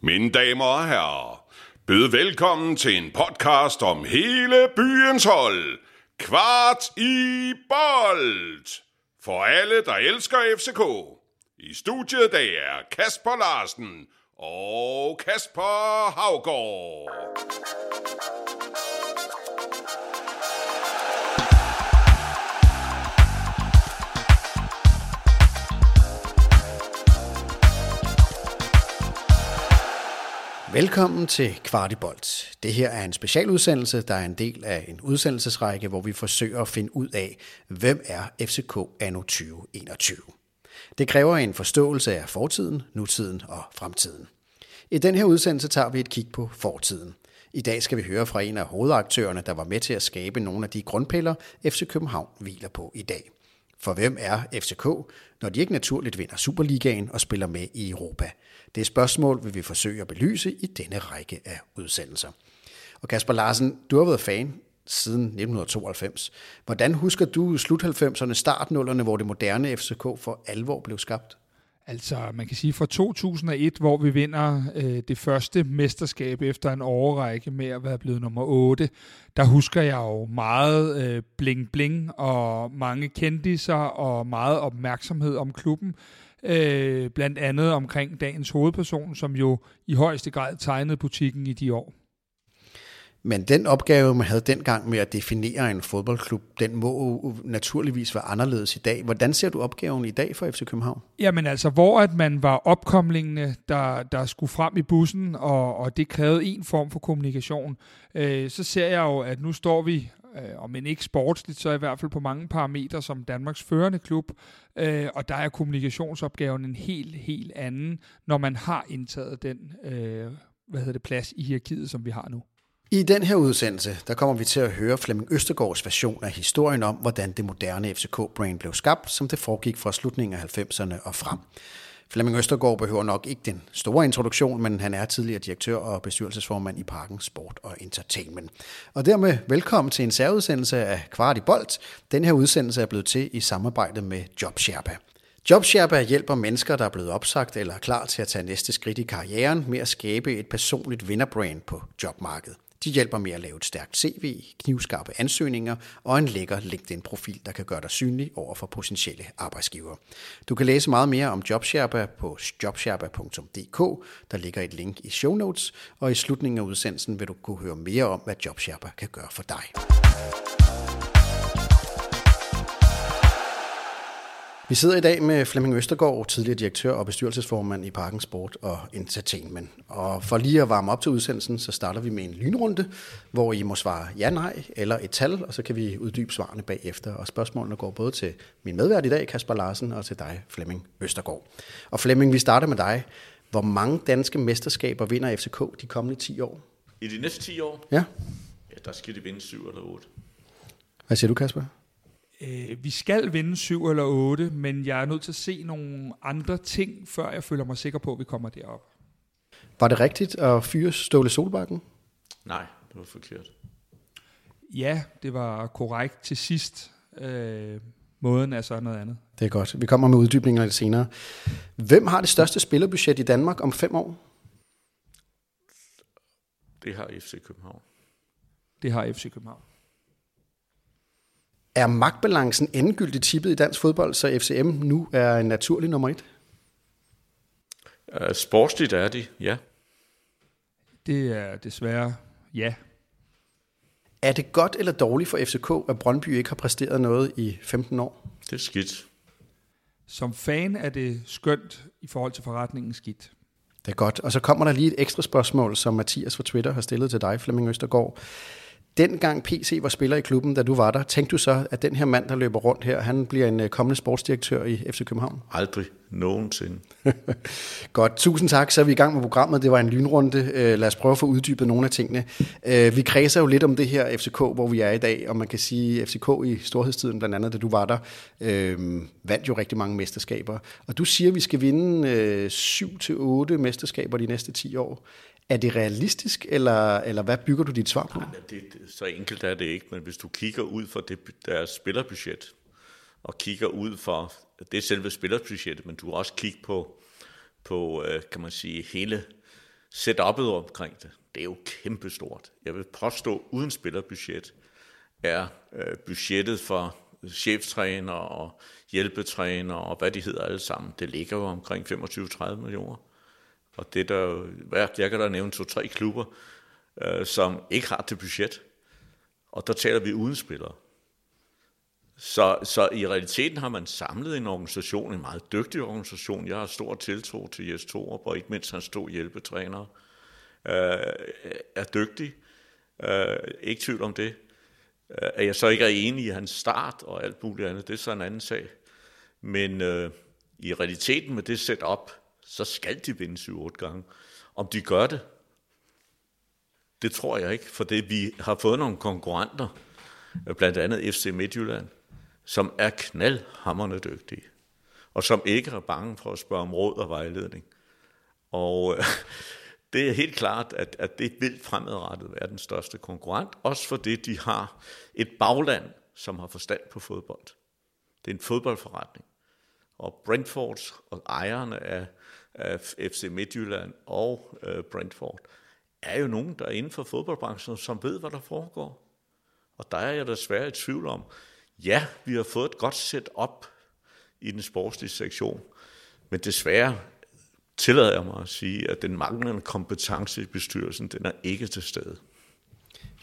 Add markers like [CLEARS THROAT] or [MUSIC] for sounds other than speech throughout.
Mine damer og herrer, byd velkommen til en podcast om hele byens hold. Kvart i bold. For alle, der elsker FCK. I studiet i dag er Kasper Larsen og Kasper Havgård. Velkommen til Kvartibolt. Det her er en specialudsendelse, der er en del af en udsendelsesrække, hvor vi forsøger at finde ud af, hvem er FCK anno 2021. Det kræver en forståelse af fortiden, nutiden og fremtiden. I den her udsendelse tager vi et kig på fortiden. I dag skal vi høre fra en af hovedaktørerne, der var med til at skabe nogle af de grundpiller, FC København hviler på i dag. For hvem er FCK, når de ikke naturligt vinder Superligaen og spiller med i Europa? Det spørgsmål spørgsmål, vi forsøge at belyse i denne række af udsendelser. Og Kasper Larsen, du har været fan siden 1992. Hvordan husker du slut 90'erne, start 0'erne, hvor det moderne FCK for alvor blev skabt? Altså, man kan sige fra 2001, hvor vi vinder øh, det første mesterskab efter en årrække med at være blevet nummer 8, der husker jeg jo meget øh, bling-bling og mange kendiser og meget opmærksomhed om klubben. Øh, blandt andet omkring dagens hovedperson, som jo i højeste grad tegnede butikken i de år. Men den opgave, man havde dengang med at definere en fodboldklub, den må naturligvis være anderledes i dag. Hvordan ser du opgaven i dag for FC København? Jamen altså, hvor at man var opkomlingene, der, der skulle frem i bussen, og, og det krævede en form for kommunikation, øh, så ser jeg jo, at nu står vi øh, men ikke sportsligt, så i hvert fald på mange parametre som Danmarks førende klub, øh, og der er kommunikationsopgaven en helt, helt anden, når man har indtaget den øh, hvad hedder det, plads i hierarkiet, som vi har nu. I den her udsendelse, der kommer vi til at høre Flemming Østergaards version af historien om, hvordan det moderne FCK-brand blev skabt, som det foregik fra slutningen af 90'erne og frem. Flemming Østergaard behøver nok ikke den store introduktion, men han er tidligere direktør og bestyrelsesformand i Parken Sport og Entertainment. Og dermed velkommen til en særudsendelse af Kvart i Bold. Den her udsendelse er blevet til i samarbejde med JobSherpa. JobSherpa hjælper mennesker, der er blevet opsagt eller er klar til at tage næste skridt i karrieren med at skabe et personligt vinderbrand på jobmarkedet. De hjælper med at lave et stærkt CV, knivskarpe ansøgninger og en lækker LinkedIn-profil, der kan gøre dig synlig over for potentielle arbejdsgivere. Du kan læse meget mere om JobSherpa på jobsherpa.dk. Der ligger et link i show notes, og i slutningen af udsendelsen vil du kunne høre mere om, hvad JobSherpa kan gøre for dig. Vi sidder i dag med Flemming Østergaard, tidligere direktør og bestyrelsesformand i Parken Sport og Entertainment. Og for lige at varme op til udsendelsen, så starter vi med en lynrunde, hvor I må svare ja, nej eller et tal, og så kan vi uddybe svarene bagefter. Og spørgsmålene går både til min medvært i dag, Kasper Larsen, og til dig, Flemming Østergaard. Og Flemming, vi starter med dig. Hvor mange danske mesterskaber vinder FCK de kommende 10 år? I de næste 10 år? Ja. Ja, der skal de vinde 7 eller 8. Hvad siger du, Kasper? Øh, vi skal vinde 7 eller 8, men jeg er nødt til at se nogle andre ting, før jeg føler mig sikker på, at vi kommer derop. Var det rigtigt at fyre Ståle Solbakken? Nej, det var forkert. Ja, det var korrekt til sidst. Øh, måden er så noget andet. Det er godt. Vi kommer med uddybninger lidt senere. Hvem har det største spillerbudget i Danmark om fem år? Det har FC København. Det har FC København. Er magtbalancen endegyldigt tippet i dansk fodbold, så FCM nu er en naturlig nummer et? Uh, sportsligt er de, ja. Det er desværre ja. Er det godt eller dårligt for FCK, at Brøndby ikke har præsteret noget i 15 år? Det er skidt. Som fan er det skønt i forhold til forretningen skidt. Det er godt. Og så kommer der lige et ekstra spørgsmål, som Mathias fra Twitter har stillet til dig, Flemming Østergaard. Dengang PC var spiller i klubben, da du var der, tænkte du så, at den her mand, der løber rundt her, han bliver en øh, kommende sportsdirektør i FC København? Aldrig nogensinde. [LAUGHS] Godt, tusind tak. Så er vi i gang med programmet. Det var en lynrunde. Øh, lad os prøve at få uddybet nogle af tingene. Øh, vi kredser jo lidt om det her FCK, hvor vi er i dag, og man kan sige, at FCK i storhedstiden, blandt andet da du var der, øh, vandt jo rigtig mange mesterskaber. Og du siger, at vi skal vinde øh, 7-8 mesterskaber de næste 10 år. Er det realistisk, eller, eller hvad bygger du dit svar på? Nej, det, så enkelt er det ikke, men hvis du kigger ud for det, deres spillerbudget, og kigger ud for, det er selve spillerbudgettet, men du også kigge på, på øh, kan man sige, hele setup'et omkring det, det er jo kæmpestort. Jeg vil påstå, uden spillerbudget er øh, budgettet for cheftræner og hjælpetræner og hvad de hedder alle sammen, det ligger jo omkring 25-30 millioner. Og det der, jeg kan da nævne to-tre klubber, øh, som ikke har det budget. Og der taler vi uden spillere. Så, så i realiteten har man samlet en organisation, en meget dygtig organisation. Jeg har stor tiltro til Jes Torup, og ikke mindst hans to hjælpetrænere øh, er dygtig. Øh, ikke tvivl om det. Øh, at jeg så ikke er enig i hans start og alt muligt andet, det er så en anden sag. Men øh, i realiteten med det setup, så skal de vinde 7-8 gange. Om de gør det, det tror jeg ikke, for det vi har fået nogle konkurrenter, øh, blandt andet FC Midtjylland, som er knaldhammerne dygtige, og som ikke er bange for at spørge om råd og vejledning. Og øh, [LAUGHS] det er helt klart, at, at det vil fremadrettet være den største konkurrent, også fordi de har et bagland, som har forstand på fodbold. Det er en fodboldforretning. Og Brentfords og ejerne af FC Midtjylland og øh, Brentford er jo nogen, der er inden for fodboldbranchen, som ved, hvad der foregår. Og der er jeg desværre i tvivl om, ja, vi har fået et godt set op i den sportslige sektion, men desværre tillader jeg mig at sige, at den manglende kompetence i bestyrelsen, den er ikke til stede.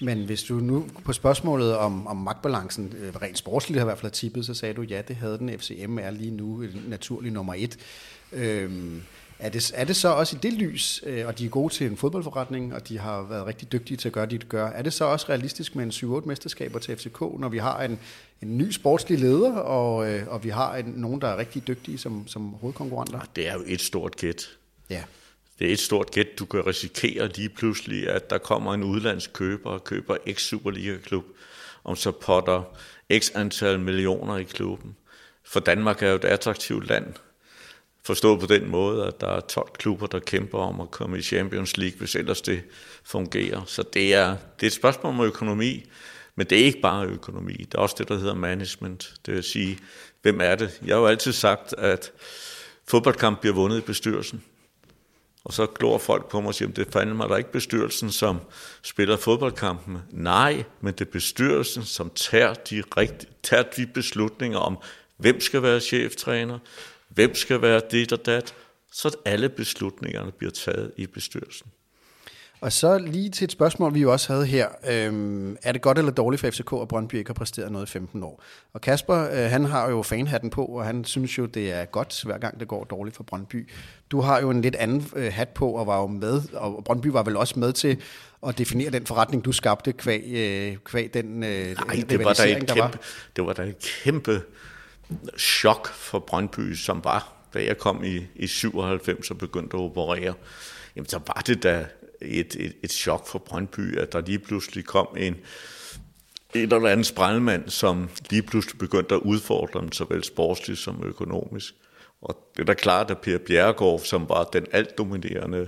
Men hvis du nu på spørgsmålet om, om magtbalancen, øh, rent sportsligt har i hvert fald tippet, så sagde du, ja, det havde den. FCM er lige nu naturlig nummer et. Øhm, er det, er det så også i det lys, øh, og de er gode til en fodboldforretning, og de har været rigtig dygtige til at gøre det, de gør, er det så også realistisk med en 7-8 mesterskaber til FCK, når vi har en, en ny sportslig leder, og, øh, og vi har en, nogen, der er rigtig dygtige som, som hovedkonkurrenter? Det er jo et stort gæt. Ja. Det er et stort gæt. Du kan risikere lige pludselig, at der kommer en udlandsk køber og køber x Superliga-klub, om så potter x antal millioner i klubben. For Danmark er jo et attraktivt land, Forstået på den måde, at der er 12 klubber, der kæmper om at komme i Champions League, hvis ellers det fungerer. Så det er, det er et spørgsmål om økonomi, men det er ikke bare økonomi. Der er også det, der hedder management. Det vil sige, hvem er det? Jeg har jo altid sagt, at fodboldkamp bliver vundet i bestyrelsen. Og så glor folk på mig og siger, det fandme mig der ikke bestyrelsen, som spiller fodboldkampen. Nej, men det er bestyrelsen, som tager de, rigt, tager de beslutninger om, hvem skal være cheftræner, hvem skal være det og dat, så alle beslutningerne bliver taget i bestyrelsen. Og så lige til et spørgsmål, vi jo også havde her. Øhm, er det godt eller dårligt for FCK, at Brøndby ikke har præsteret noget i 15 år? Og Kasper, øh, han har jo fanhatten på, og han synes jo, det er godt, hver gang det går dårligt for Brøndby. Du har jo en lidt anden øh, hat på, og var jo med, og Brøndby var vel også med til at definere den forretning, du skabte kvæg, øh, kvæg den øh, Nej, det var, der, kæmpe, der var. det var da et kæmpe chok for Brøndby, som var, da jeg kom i, i 97 og begyndte at operere, jamen så var det da et, et, et chok for Brøndby, at der lige pludselig kom en, en eller anden sprællemand, som lige pludselig begyndte at udfordre dem, såvel sportsligt som økonomisk. Og det er da klart, at Per Bjerregaard, som var den altdominerende,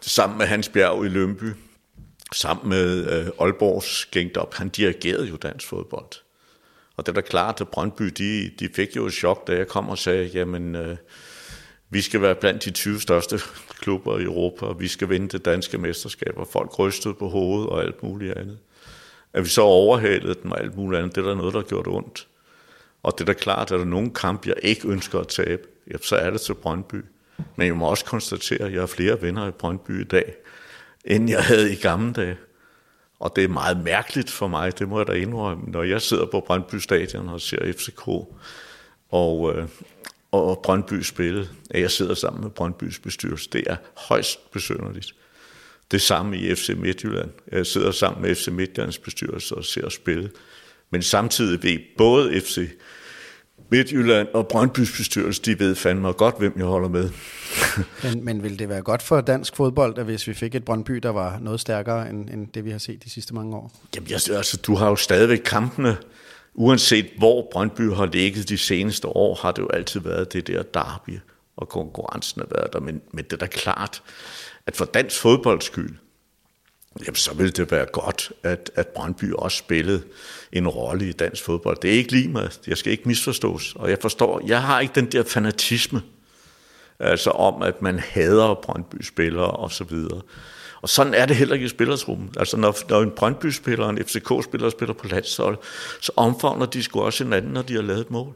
sammen med Hans Bjerg i Lønby, sammen med øh, Aalborgs gængdop, han dirigerede jo dansk fodbold. Og det er da klart, at Brøndby, de, de fik jo et chok, da jeg kom og sagde, jamen, øh, vi skal være blandt de 20 største klubber i Europa, og vi skal vinde det danske mesterskab, og folk rystede på hovedet og alt muligt andet. At vi så overhalede dem og alt muligt andet, det er der noget, der har gjort ondt. Og det er da klart, at der er nogle kamp, jeg ikke ønsker at tabe, ja, så er det til Brøndby. Men jeg må også konstatere, at jeg har flere venner i Brøndby i dag, end jeg havde i gamle dage. Og det er meget mærkeligt for mig, det må jeg da indrømme, når jeg sidder på Brøndby Stadion og ser FCK og, øh, og Brøndby spille, at jeg sidder sammen med Brøndbys bestyrelse. Det er højst besønderligt. Det samme i FC Midtjylland. Jeg sidder sammen med FC Midtjyllands bestyrelse og ser spille. Men samtidig ved både FC Midtjylland og Brøndbys bestyrelse, de ved fandme godt, hvem jeg holder med. [LAUGHS] men, men vil det være godt for dansk fodbold, at hvis vi fik et Brøndby, der var noget stærkere end, end det, vi har set de sidste mange år? Jamen, jeg, altså, du har jo stadigvæk kampene. Uanset hvor Brøndby har ligget de seneste år, har det jo altid været det der derby, og konkurrencen har været der. Men, men det er da klart, at for dansk fodbolds skyld, jamen, så ville det være godt, at, at Brøndby også spillede en rolle i dansk fodbold. Det er ikke lige mig. Jeg skal ikke misforstås. Og jeg forstår, jeg har ikke den der fanatisme, altså om, at man hader Brøndby-spillere og så videre. Og sådan er det heller ikke i spillertruppen. Altså når, når en Brøndby-spiller og en FCK-spiller spiller på landshold, så omfavner de sgu også hinanden, når de har lavet et mål.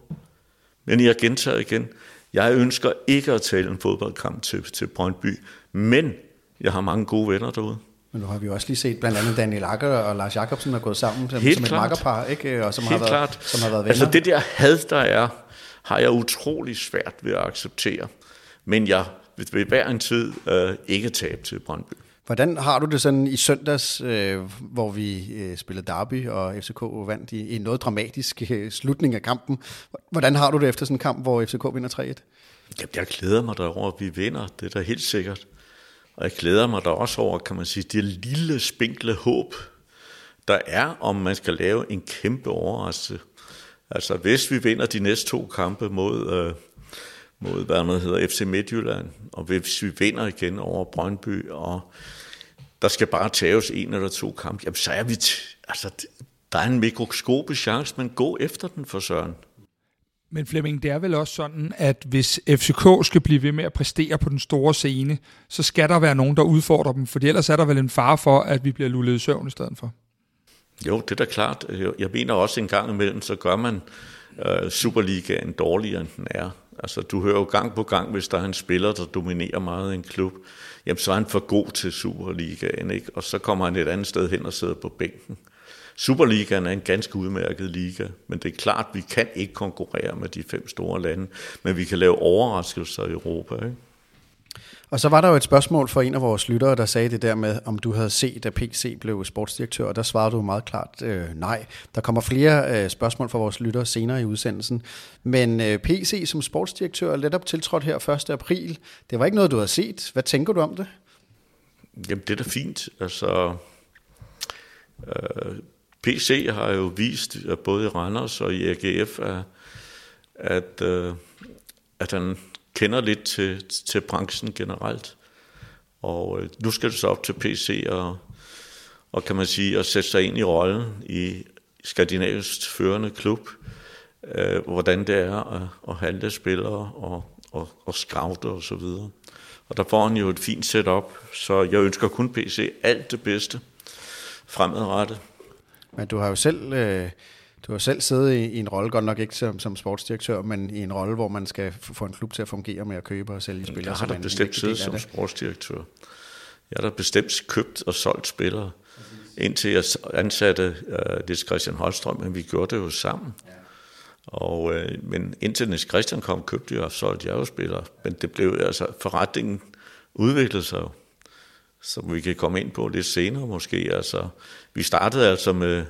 Men jeg gentager igen, jeg ønsker ikke at tale en fodboldkamp til, til Brøndby, men jeg har mange gode venner derude. Men nu har vi jo også lige set blandt andet Daniel Akker og Lars Jakobsen er gået sammen som, Helt som et klart. makkerpar, ikke? Og som Helt har været, klart. Som har været venner. Altså det der had, der er, har jeg utrolig svært ved at acceptere. Men jeg vil ved hver en tid øh, ikke tabe til Brøndby. Hvordan har du det sådan i søndags, øh, hvor vi øh, spillede derby, og FCK vandt i, i en noget dramatisk øh, slutning af kampen? Hvordan har du det efter sådan en kamp, hvor FCK vinder 3-1? Jamen, jeg glæder mig derover, at vi vinder. Det er da helt sikkert. Og jeg glæder mig da også over, kan man sige, det lille spinkle håb, der er, om man skal lave en kæmpe overraskelse. Altså, hvis vi vinder de næste to kampe mod, øh, mod hvad man hedder, FC Midtjylland, og hvis vi vinder igen over Brøndby, og der skal bare tages en eller to kampe, jamen så er vi, t- altså, der er en mikroskopisk chance, men gå efter den for Søren. Men Flemming, det er vel også sådan, at hvis FCK skal blive ved med at præstere på den store scene, så skal der være nogen, der udfordrer dem, for ellers er der vel en fare for, at vi bliver lullet i søvn i stedet for. Jo, det er da klart. Jeg mener også en gang imellem, så gør man øh, Superligaen dårligere, end den er. Altså, du hører jo gang på gang, hvis der er en spiller, der dominerer meget i en klub, jamen så er han for god til Superligaen, ikke? og så kommer han et andet sted hen og sidder på bænken. Superligaen er en ganske udmærket liga, men det er klart, at vi kan ikke konkurrere med de fem store lande, men vi kan lave overraskelser i Europa. Ikke? Og så var der jo et spørgsmål fra en af vores lyttere, der sagde det der med, om du havde set, at PC blev sportsdirektør, og der svarede du meget klart øh, nej. Der kommer flere øh, spørgsmål fra vores lyttere senere i udsendelsen. Men øh, PC som sportsdirektør er letop tiltrådt her 1. april. Det var ikke noget, du havde set. Hvad tænker du om det? Jamen, det er da fint. Altså, Øh, PC har jo vist, både i Randers og i AGF, at, at, øh, at han kender lidt til, til branchen generelt. Og øh, nu skal det så op til PC og, og kan man sige, at sætte sig ind i rollen i Skandinavisk førende klub, øh, hvordan det er at, at handle spillere og, og, og scoute og så videre. Og der får han jo et fint setup, så jeg ønsker kun PC alt det bedste fremadrettet. Men du har jo selv, øh, du har selv siddet i, i en rolle, godt nok ikke som, som sportsdirektør, men i en rolle, hvor man skal få en klub til at fungere med at købe og sælge spillere. Jeg har da bestemt siddet som sportsdirektør. Jeg har da bestemt købt og solgt spillere, indtil jeg ansatte uh, Niels Christian Holstrøm, men vi gjorde det jo sammen. Og, øh, men indtil Niels Christian kom, købte jeg og solgte jeg jo spillere. Men det blev altså, forretningen udviklede sig jo. Som vi kan komme ind på lidt senere måske. Altså, vi startede altså med,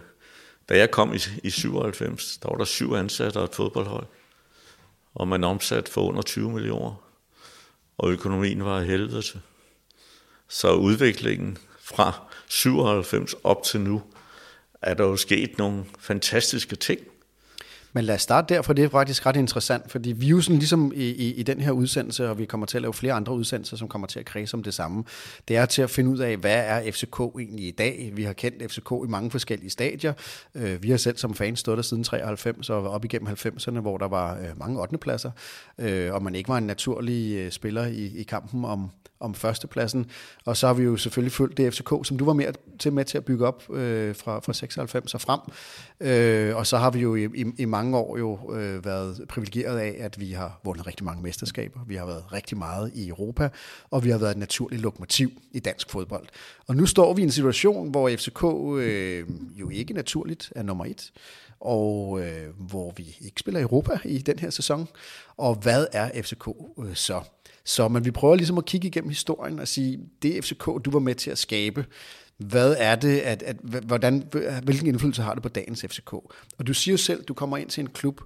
da jeg kom i, i 97, der var der syv ansatte og et fodboldhold. Og man omsat for under 20 millioner. Og økonomien var af helvede til. Så udviklingen fra 97 op til nu, er der jo sket nogle fantastiske ting. Men lad os starte der, for det er faktisk ret interessant, fordi vi jo sådan ligesom i, i, i den her udsendelse, og vi kommer til at lave flere andre udsendelser, som kommer til at kredse om det samme. Det er til at finde ud af, hvad er FCK egentlig i dag? Vi har kendt FCK i mange forskellige stadier. Øh, vi har selv som fans stået der siden 93 og op igennem 90'erne, hvor der var øh, mange 8. pladser, øh, og man ikke var en naturlig øh, spiller i, i kampen om, om førstepladsen. Og så har vi jo selvfølgelig fulgt det FCK, som du var med til, med til at bygge op øh, fra, fra 96 og frem. Øh, og så har vi jo i, i, i mange år jo øh, været privilegeret af, at vi har vundet rigtig mange mesterskaber. Vi har været rigtig meget i Europa, og vi har været et naturligt lokomotiv i dansk fodbold. Og nu står vi i en situation, hvor FCK øh, jo ikke naturligt er nummer et, og øh, hvor vi ikke spiller Europa i den her sæson. Og hvad er FCK øh, så? Så men vi prøver ligesom at kigge igennem historien og sige, det FCK, du var med til at skabe. Hvad er det, at, at, hvordan, hvilken indflydelse har det på dagens FCK? Og du siger jo selv, du kommer ind til en klub,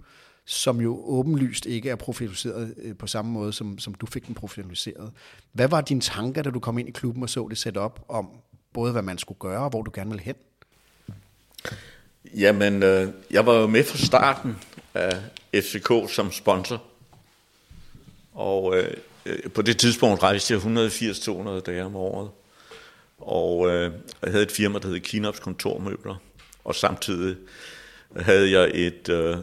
som jo åbenlyst ikke er professionaliseret øh, på samme måde, som, som du fik den professionaliseret. Hvad var dine tanker, da du kom ind i klubben og så det sæt op om både, hvad man skulle gøre og hvor du gerne ville hen? Jamen, øh, jeg var jo med fra starten af FCK som sponsor. Og øh, Øh, på det tidspunkt rejste jeg 180-200 dage om året. Og øh, jeg havde et firma, der hed Kinops Kontormøbler. Og samtidig havde jeg et, øh,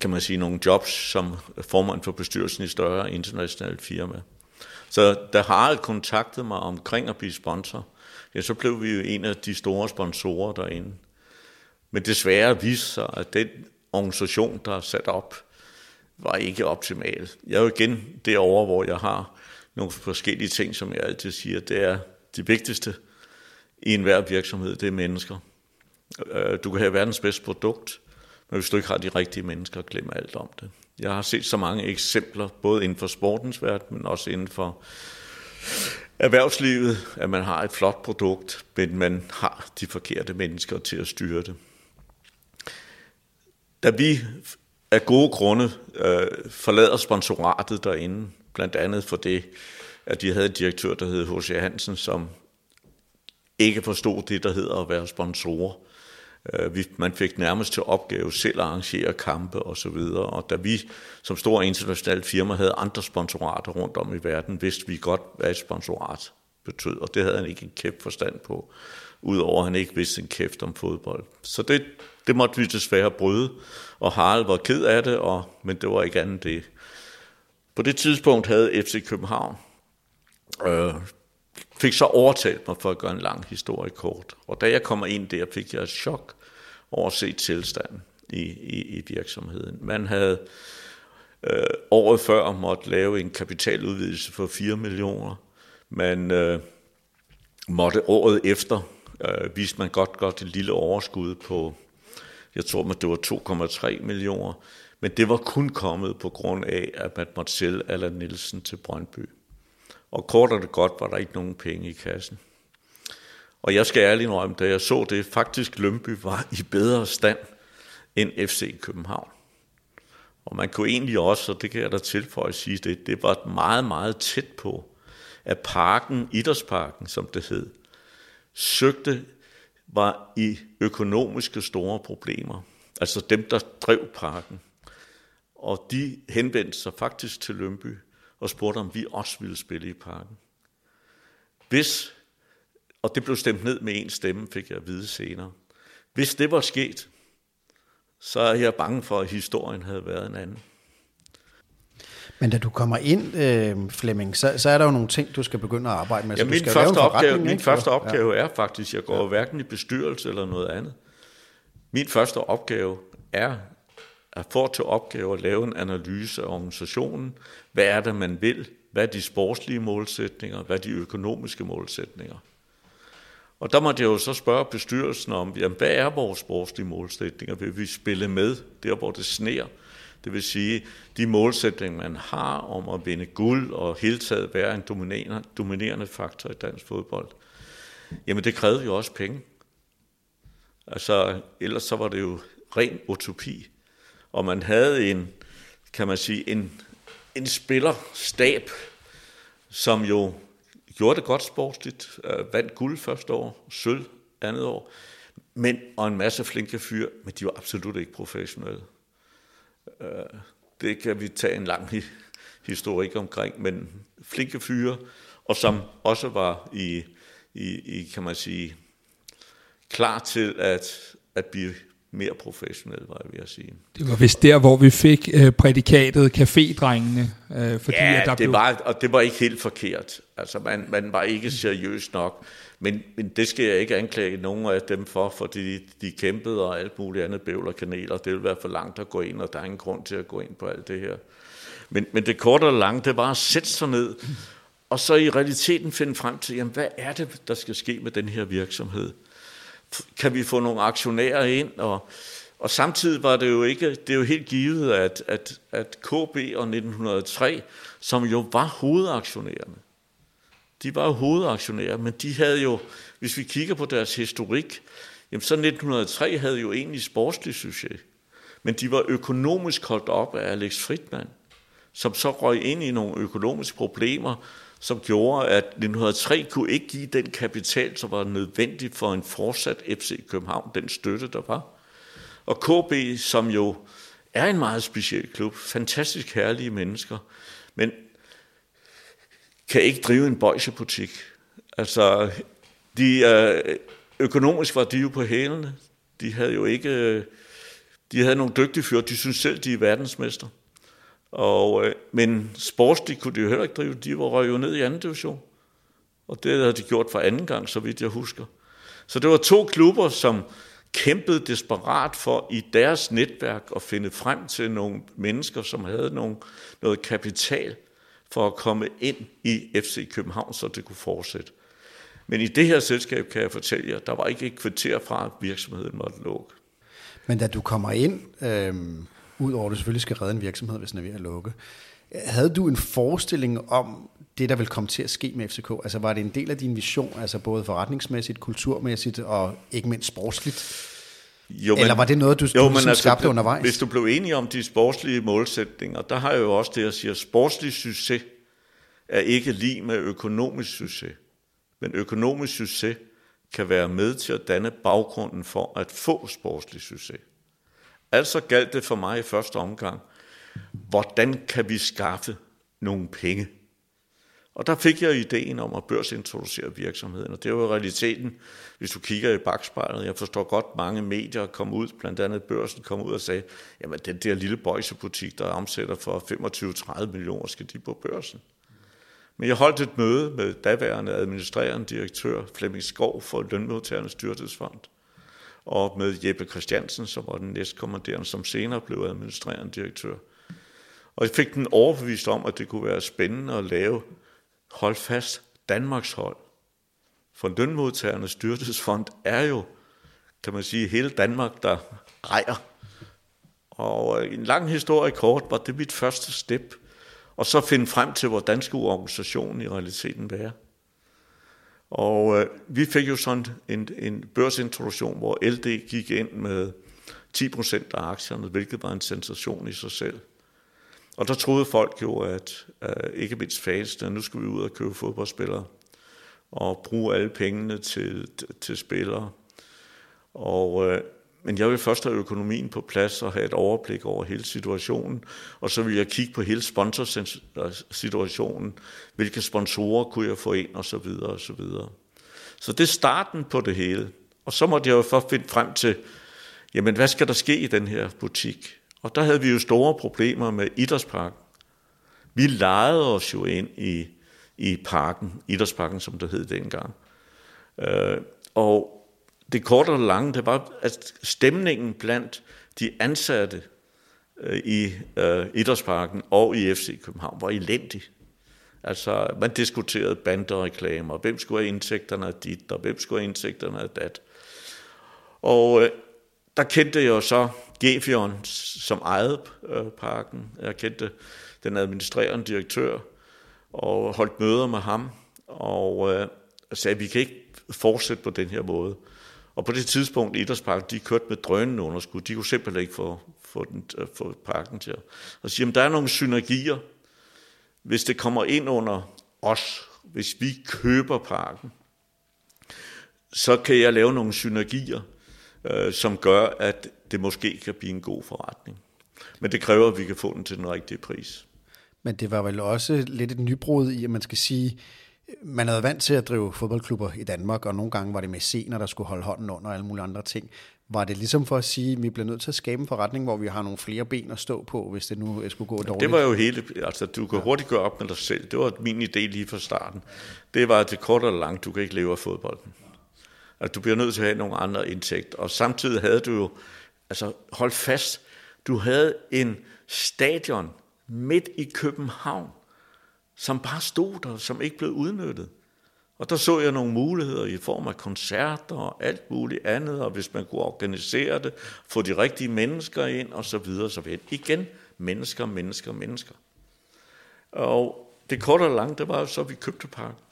kan man sige, nogle jobs som formand for bestyrelsen i større internationale firma. Så da Harald kontaktede mig omkring at blive sponsor, ja, så blev vi jo en af de store sponsorer derinde. Men desværre viste sig, at den organisation, der er sat op, var ikke optimal. Jeg er jo igen derovre, hvor jeg har nogle forskellige ting, som jeg altid siger, det er det vigtigste i enhver virksomhed, det er mennesker. Øh, du kan have verdens bedste produkt, men hvis du ikke har de rigtige mennesker, glem alt om det. Jeg har set så mange eksempler, både inden for sportens verden, men også inden for erhvervslivet, at man har et flot produkt, men man har de forkerte mennesker til at styre det. Da vi af gode grunde øh, forlader sponsoratet derinde, blandt andet for det, at de havde en direktør, der hed H.C. Hansen, som ikke forstod det, der hedder at være sponsorer. Øh, man fik nærmest til opgave selv at arrangere kampe og så videre. Og da vi som stor internationale firma havde andre sponsorater rundt om i verden, vidste vi godt, hvad et sponsorat betød. Og det havde han ikke en kæft forstand på, udover at han ikke vidste en kæft om fodbold. Så det, det måtte vi desværre bryde, og Harald var ked af det, og, men det var ikke andet det. På det tidspunkt havde FC København øh, fik så overtalt mig for at gøre en lang historie kort. Og da jeg kommer ind der, fik jeg et chok over at se tilstanden i, i, i virksomheden. Man havde øh, året før måtte lave en kapitaludvidelse for 4 millioner. Man øh, måtte året efter, øh, viste man godt godt et lille overskud på, jeg tror, at det var 2,3 millioner. Men det var kun kommet på grund af, at man måtte sælge Allan Nielsen til Brøndby. Og kort og det godt var der ikke nogen penge i kassen. Og jeg skal ærligt indrømme, da jeg så det, faktisk Lømby var i bedre stand end FC København. Og man kunne egentlig også, og det kan jeg da tilføje at sige, det, det var meget, meget tæt på, at parken, Idrætsparken, som det hed, søgte, var i økonomiske store problemer. Altså dem, der drev parken. Og de henvendte sig faktisk til Lømby og spurgte, om vi også ville spille i parken. Hvis, og det blev stemt ned med en stemme, fik jeg at vide senere. Hvis det var sket, så er jeg bange for, at historien havde været en anden. Men da du kommer ind, øh, Flemming, så, så er der jo nogle ting, du skal begynde at arbejde med. Ja, min første opgave, min første opgave ja. er faktisk, jeg går ja. hverken i bestyrelse eller noget andet. Min første opgave er at få til opgave at lave en analyse af organisationen. Hvad er det, man vil? Hvad er de sportslige målsætninger? Hvad er de økonomiske målsætninger? Og der måtte jeg jo så spørge bestyrelsen om, jamen, hvad er vores sportslige målsætninger? Vil vi spille med der, hvor det sner? Det vil sige, de målsætninger, man har om at vinde guld og hele taget være en dominerende, dominerende faktor i dansk fodbold, jamen det krævede jo også penge. Altså, ellers så var det jo ren utopi og man havde en, kan man sige, en, en spillerstab, som jo gjorde det godt sportsligt, øh, vandt guld første år, sølv andet år, men, og en masse flinke fyre, men de var absolut ikke professionelle. Øh, det kan vi tage en lang historik omkring, men flinke fyre, og som også var i, i, i kan man sige, klar til at, at blive mere professionel, var jeg ved at sige. Det var vist der, hvor vi fik øh, prædikatet cafédrengene. Øh, fordi ja, at der det blev... var, og det var ikke helt forkert. Altså, man, man var ikke seriøs nok. Men, men det skal jeg ikke anklage nogen af dem for, fordi de kæmpede og alt muligt andet bøvl og kaneler. Det vil være for langt at gå ind, og der er ingen grund til at gå ind på alt det her. Men, men det korte og lange, det var at sætte sig ned, og så i realiteten finde frem til, jamen, hvad er det, der skal ske med den her virksomhed? Kan vi få nogle aktionærer ind, og, og samtidig var det jo ikke, det er jo helt givet, at, at, at KB og 1903, som jo var hovedaktionærerne, de var jo hovedaktionærer, men de havde jo, hvis vi kigger på deres historik, jamen så 1903 havde jo egentlig sportslig succes, men de var økonomisk holdt op af Alex Fridman, som så røg ind i nogle økonomiske problemer, som gjorde, at 1903 kunne ikke give den kapital, som var nødvendig for en fortsat FC København, den støtte, der var. Og KB, som jo er en meget speciel klub, fantastisk herlige mennesker, men kan ikke drive en bøjsebutik. Altså, de, øh, økonomisk var de jo på hælene. De havde jo ikke øh, De havde nogle dygtige fyre, de synes selv, de er verdensmester. Og, øh, men sportsligt kunne de jo heller ikke drive, de var jo ned i anden division. Og det havde de gjort for anden gang, så vidt jeg husker. Så det var to klubber, som kæmpede desperat for i deres netværk at finde frem til nogle mennesker, som havde nogle, noget kapital for at komme ind i FC København, så det kunne fortsætte. Men i det her selskab kan jeg fortælle jer, der var ikke et kvarter fra, at virksomheden måtte lukke. Men da du kommer ind, øh, udover at du selvfølgelig skal redde en virksomhed, hvis den er ved at lukke, havde du en forestilling om det, der vil komme til at ske med FCK? Altså var det en del af din vision, altså både forretningsmæssigt, kulturmæssigt og ikke mindst sportsligt? Jo, men, Eller var det noget, du, jo, du ligesom altså, skabte undervejs? Hvis du blev enig om de sportslige målsætninger, der har jeg jo også det, at sige, at sportslig succes er ikke lige med økonomisk succes. Men økonomisk succes kan være med til at danne baggrunden for at få sportslig succes. Altså galt det for mig i første omgang, hvordan kan vi skaffe nogle penge? Og der fik jeg ideen om at børsintroducere virksomheden, og det var realiteten, hvis du kigger i bagspejlet. Jeg forstår godt, mange medier kom ud, blandt andet børsen kom ud og sagde, jamen den der lille bøjsebutik, der omsætter for 25-30 millioner, skal de på børsen? Men jeg holdt et møde med daværende administrerende direktør Flemming Skov for Lønmodtagernes Dyrtidsfond, og med Jeppe Christiansen, som var den næstkommanderende, som senere blev administrerende direktør. Og jeg fik den overbevist om, at det kunne være spændende at lave, hold fast, Danmarks hold. For lønmodtagernes styrtesfond er jo, kan man sige, hele Danmark, der rejer. Og øh, en lang historie kort var det mit første step og så finde frem til, hvordan skulle organisationen i realiteten være. Og øh, vi fik jo sådan en, en børsintroduktion, hvor LD gik ind med 10% af aktierne, hvilket var en sensation i sig selv. Og der troede folk jo, at øh, ikke mindst fansene, nu skulle vi ud og købe fodboldspillere og bruge alle pengene til, til spillere. Og øh, men jeg vil først have økonomien på plads og have et overblik over hele situationen, og så vil jeg kigge på hele sponsorsituationen, hvilke sponsorer kunne jeg få ind, og så videre, og så videre. Så det er starten på det hele. Og så måtte jeg jo først finde frem til, jamen hvad skal der ske i den her butik? Og der havde vi jo store problemer med idrætsparken. Vi lejede os jo ind i, i parken, idrætsparken som det hed dengang. Øh, og det korte og lange, det var, at stemningen blandt de ansatte øh, i øh, Idrætsparken og i FC København var elendig. Altså, man diskuterede bandereklamer, hvem skulle have indtægterne af dit, og hvem skulle have indtægterne af dat. Og øh, der kendte jeg så Gefion, som ejede øh, parken. Jeg kendte den administrerende direktør, og holdt møder med ham, og øh, sagde, at vi kan ikke fortsætte på den her måde. Og på det tidspunkt, Idrætsparken, de kørte med drønende underskud. De kunne simpelthen ikke få, få, den, øh, få parken til at sige, at der er nogle synergier. Hvis det kommer ind under os, hvis vi køber parken, så kan jeg lave nogle synergier, øh, som gør, at det måske kan blive en god forretning. Men det kræver, at vi kan få den til den rigtige pris. Men det var vel også lidt et nybrud i, at man skal sige, man havde vant til at drive fodboldklubber i Danmark, og nogle gange var det med scener, der skulle holde hånden under alle mulige andre ting. Var det ligesom for at sige, at vi bliver nødt til at skabe en forretning, hvor vi har nogle flere ben at stå på, hvis det nu skulle gå dårligt? Det var jo hele, altså du kan ja. hurtigt gøre op med dig selv. Det var min idé lige fra starten. Det var, at det kort og langt, du kan ikke leve af fodbolden. Altså, du bliver nødt til at have nogle andre indtægter. Og samtidig havde du jo, altså hold fast, du havde en stadion midt i København, som bare stod der, som ikke blev udnyttet. Og der så jeg nogle muligheder i form af koncerter og alt muligt andet, og hvis man kunne organisere det, få de rigtige mennesker ind, og så videre, så videre. Igen, mennesker, mennesker, mennesker. Og det korte og lange, det var jo så, at vi købte parken.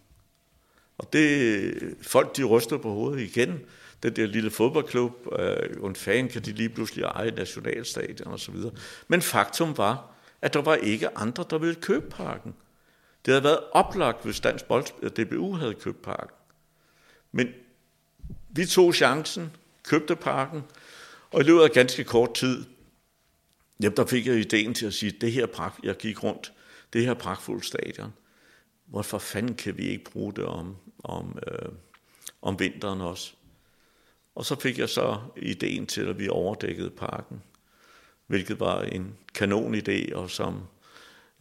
Og det, folk de rystede på hovedet igen. Den der lille fodboldklub, øh, en fan kan de lige pludselig eje nationalstadion og så videre. Men faktum var, at der var ikke andre, der ville købe parken. Det havde været oplagt, hvis Dansk Bold, øh, DBU havde købt parken. Men vi tog chancen, købte parken, og i løbet af ganske kort tid, jamen, der fik jeg ideen til at sige, det her pragt, jeg gik rundt, det her pragtfulde stadion, hvorfor fanden kan vi ikke bruge det om, om, øh, om vinteren også? Og så fik jeg så ideen til, at vi overdækkede parken hvilket var en kanon idé, og som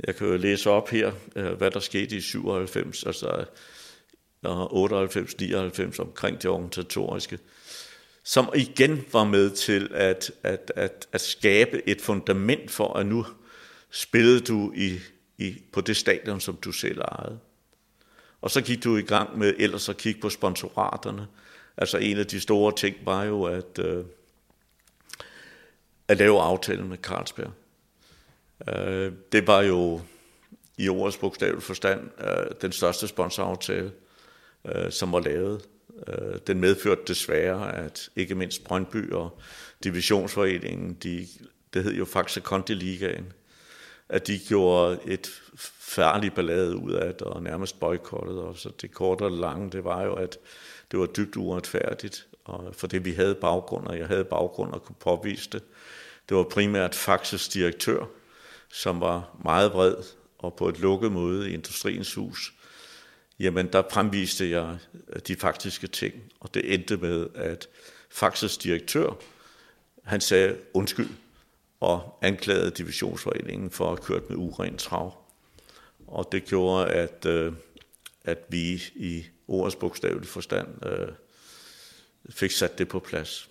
jeg kan jo læse op her, øh, hvad der skete i 97, altså 98, 99 omkring det organisatoriske, som igen var med til at, at, at, at skabe et fundament for, at nu spillede du i, i, på det stadion, som du selv ejede. Og så gik du i gang med ellers at kigge på sponsoraterne. Altså en af de store ting var jo at, øh, at lave aftalen med Carlsberg. Øh, det var jo i ordets bogstavelige forstand øh, den største sponsoraftale, øh, som var lavet. Øh, den medførte desværre, at ikke mindst Brøndby og Divisionsforeningen, de, det hed jo faktisk Conti Ligaen, at de gjorde et færdigt ballade ud af det og nærmest boykottede os. så det korte og lange, det var jo, at det var dybt uretfærdigt, og for det vi havde baggrund, og jeg havde baggrund og kunne påvise det. Det var primært Faxes direktør, som var meget vred og på et lukket møde i Industriens Hus, jamen der fremviste jeg øh, de faktiske ting, og det endte med, at Faxes direktør, han sagde undskyld, og anklagede divisionsforeningen for at have kørt med uren trav. Og det gjorde, at, øh, at vi i ordets bogstavelige forstand øh, fik sat det på plads.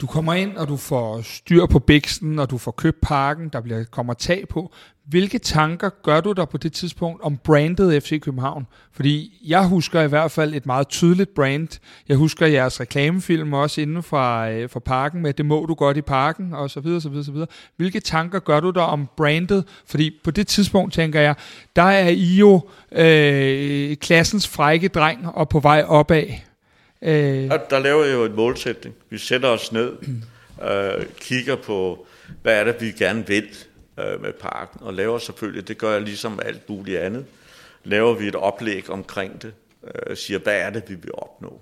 Du kommer ind, og du får styr på biksen, og du får købt parken, der bliver, kommer tag på. Hvilke tanker gør du der på det tidspunkt om brandet FC København? Fordi jeg husker i hvert fald et meget tydeligt brand. Jeg husker jeres reklamefilm også inden fra, øh, fra parken med, det må du godt i parken, og så videre, så videre, så videre. Hvilke tanker gør du der om brandet? Fordi på det tidspunkt, tænker jeg, der er I jo øh, klassens frække dreng og på vej opad. Øh. Der laver jeg jo et målsætning. Vi sætter os ned, [CLEARS THROAT] øh, kigger på, hvad er det, vi gerne vil øh, med parken, og laver selvfølgelig, det gør jeg ligesom alt muligt andet, laver vi et oplæg omkring det, øh, siger, hvad er det, vi vil opnå.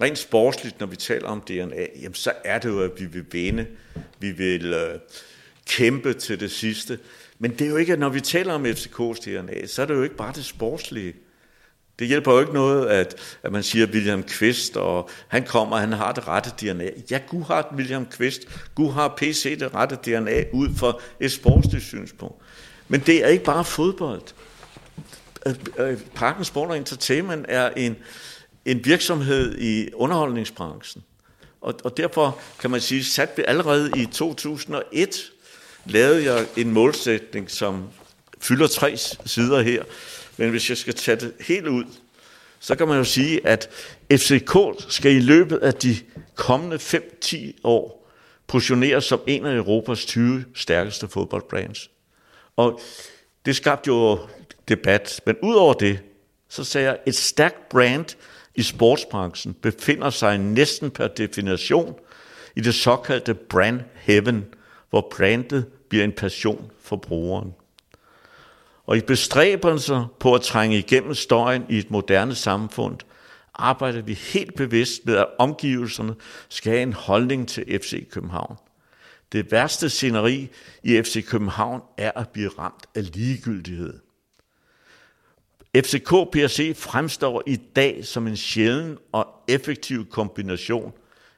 Rent sportsligt, når vi taler om DNA, jamen så er det jo, at vi vil vinde, vi vil øh, kæmpe til det sidste. Men det er jo ikke, når vi taler om FCK's DNA, så er det jo ikke bare det sportslige. Det hjælper jo ikke noget, at, at man siger William Kvist, og han kommer, han har det rette DNA. Ja, Gud har William Kvist, Gud har PC det rette DNA ud fra et sportsligt synspunkt. Men det er ikke bare fodbold. Øh, øh, Parken Sport og Entertainment er en, en virksomhed i underholdningsbranchen. Og, og derfor kan man sige, at vi allerede i 2001 lavede jeg en målsætning, som fylder tre sider her, men hvis jeg skal tage det helt ud, så kan man jo sige, at FCK skal i løbet af de kommende 5-10 år positioneres som en af Europas 20 stærkeste fodboldbrands. Og det skabte jo debat. Men udover det, så sagde jeg, at et stærkt brand i sportsbranchen befinder sig næsten per definition i det såkaldte brand heaven, hvor brandet bliver en passion for brugeren. Og i bestræbelser på at trænge igennem støjen i et moderne samfund, arbejder vi helt bevidst med, at omgivelserne skal have en holdning til FC København. Det værste sceneri i FC København er at blive ramt af ligegyldighed. FCK PRC fremstår i dag som en sjælden og effektiv kombination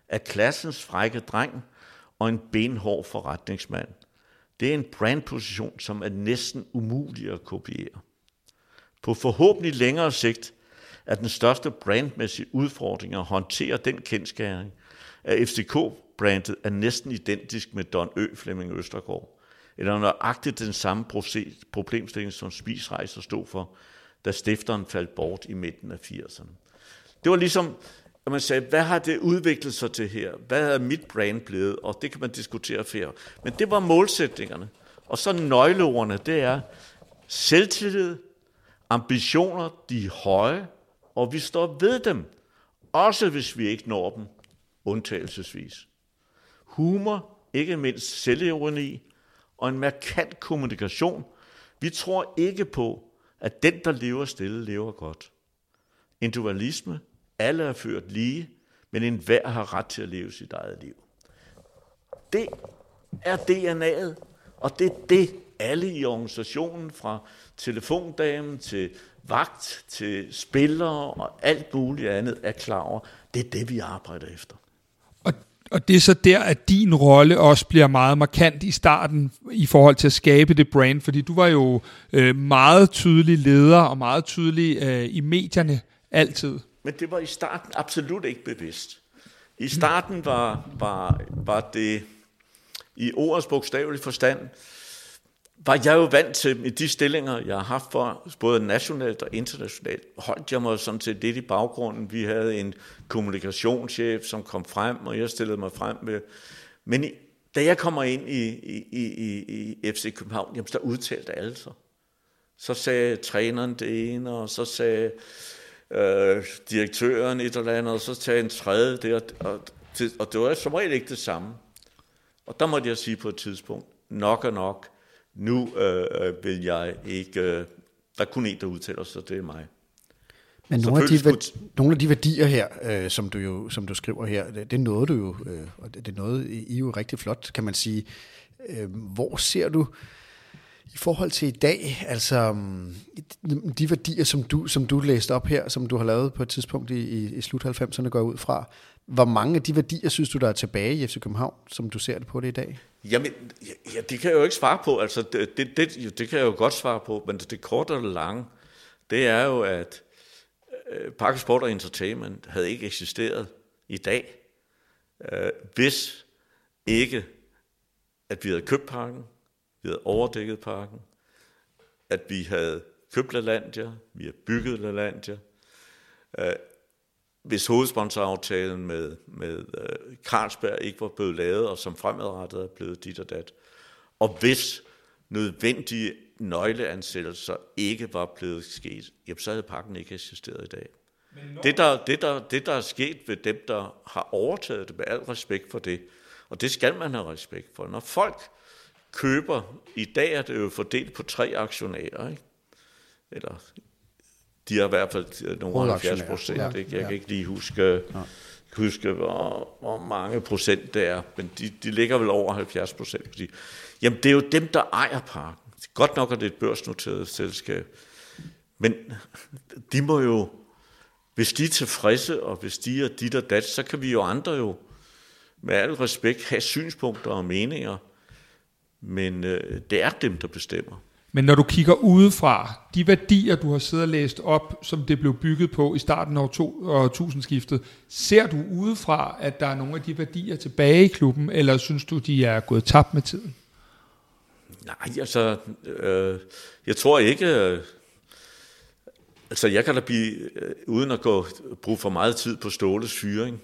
af klassens frække dreng og en benhård forretningsmand. Det er en brandposition, som er næsten umulig at kopiere. På forhåbentlig længere sigt er den største brandmæssige udfordring at håndtere den kendskæring, at FCK-brandet er næsten identisk med Don Ø. Flemming Østergaard, eller nøjagtigt den samme problemstilling, som Spisrejser stod for, da stifteren faldt bort i midten af 80'erne. Det var ligesom og man sagde, hvad har det udviklet sig til her? Hvad er mit brand blevet? Og det kan man diskutere flere. Men det var målsætningerne. Og så nøgleordene, det er selvtillid, ambitioner, de er høje, og vi står ved dem, også hvis vi ikke når dem, undtagelsesvis. Humor, ikke mindst selvironi, og en markant kommunikation. Vi tror ikke på, at den, der lever stille, lever godt. Individualisme, alle er ført lige, men enhver har ret til at leve sit eget liv. Det er DNA'et, og det er det, alle i organisationen, fra telefondamen til vagt til spillere og alt muligt andet, er klar over. Det er det, vi arbejder efter. Og, Og det er så der, at din rolle også bliver meget markant i starten i forhold til at skabe det brand, fordi du var jo øh, meget tydelig leder og meget tydelig øh, i medierne altid. Men det var i starten absolut ikke bevidst. I starten var, var, var det i ordets bogstavelige forstand, var jeg jo vant til, i de stillinger, jeg har haft for både nationalt og internationalt, holdt jeg mig sådan set lidt i baggrunden. Vi havde en kommunikationschef, som kom frem, og jeg stillede mig frem med. Men i, da jeg kommer ind i, i, i, i FC København, jamen, der udtalte alle sig. Så sagde træneren det ene, og så sagde øh, direktøren et eller andet, og så sagde en tredje det, og, og, og det var som regel ikke det samme. Og der måtte jeg sige på et tidspunkt, nok og nok, nu øh, øh, vil jeg ikke, øh, der er kun en, der udtaler sig, det er mig. Men nogle af, de, skulle... nogle af de værdier her, øh, som, du jo, som du skriver her, det, det nåede du jo, øh, og det, det nåede I jo rigtig flot, kan man sige. Øh, hvor ser du i forhold til i dag, altså mm, de værdier, som du, som du læste op her, som du har lavet på et tidspunkt i, i, i slut 90'erne, går ud fra, hvor mange af de værdier synes du, der er tilbage i FC København, som du ser det på det i dag? Jamen, ja, det kan jeg jo ikke svare på. Altså, det, det, det, det kan jeg jo godt svare på, men det korte og det lange, det er jo, at øh, Park Sport og Entertainment havde ikke eksisteret i dag, øh, hvis ikke, at vi havde købt parken, vi havde overdækket parken, at vi havde købt LaLandia, vi havde bygget LaLandia, øh, hvis hovedsponsoraftalen med, med uh, Carlsberg ikke var blevet lavet, og som fremadrettet er blevet dit og dat, og hvis nødvendige nøgleansættelser ikke var blevet sket, jamen så havde pakken ikke eksisteret i dag. Når... Det, der, det, der, det, der er sket ved dem, der har overtaget det, med al respekt for det, og det skal man have respekt for. Når folk køber, i dag er det jo fordelt på tre aktionærer, ikke? eller de har i hvert fald nogle 70 procent. Ja, jeg ja. kan ikke lige huske, ja. huske hvor, hvor mange procent det er, men de, de ligger vel over 70 procent. Jamen, det er jo dem, der ejer parken. Godt nok er det et børsnoteret selskab, men de må jo, hvis de er tilfredse, og hvis de er dit og dat, så kan vi jo andre jo med al respekt have synspunkter og meninger, men øh, det er dem, der bestemmer. Men når du kigger udefra, de værdier, du har siddet og læst op, som det blev bygget på i starten af årtusindskiftet, ser du udefra, at der er nogle af de værdier tilbage i klubben, eller synes du, de er gået tabt med tiden? Nej, altså, øh, jeg tror ikke... Øh, altså, jeg kan da blive, øh, uden at gå bruge for meget tid på Ståles fyring,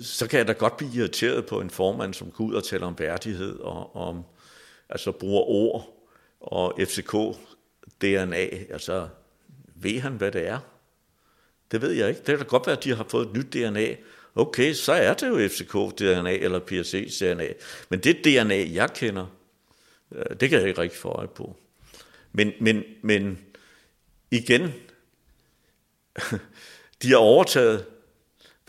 så kan jeg da godt blive irriteret på en formand, som går ud og taler om værdighed og om, altså bruger ord, og FCK DNA, altså ved han, hvad det er? Det ved jeg ikke. Det kan da godt være, at de har fået et nyt DNA. Okay, så er det jo FCK-DNA eller PSC-DNA. Men det DNA, jeg kender, øh, det kan jeg ikke rigtig få øje på. Men, men, men igen, [LAUGHS] de har overtaget.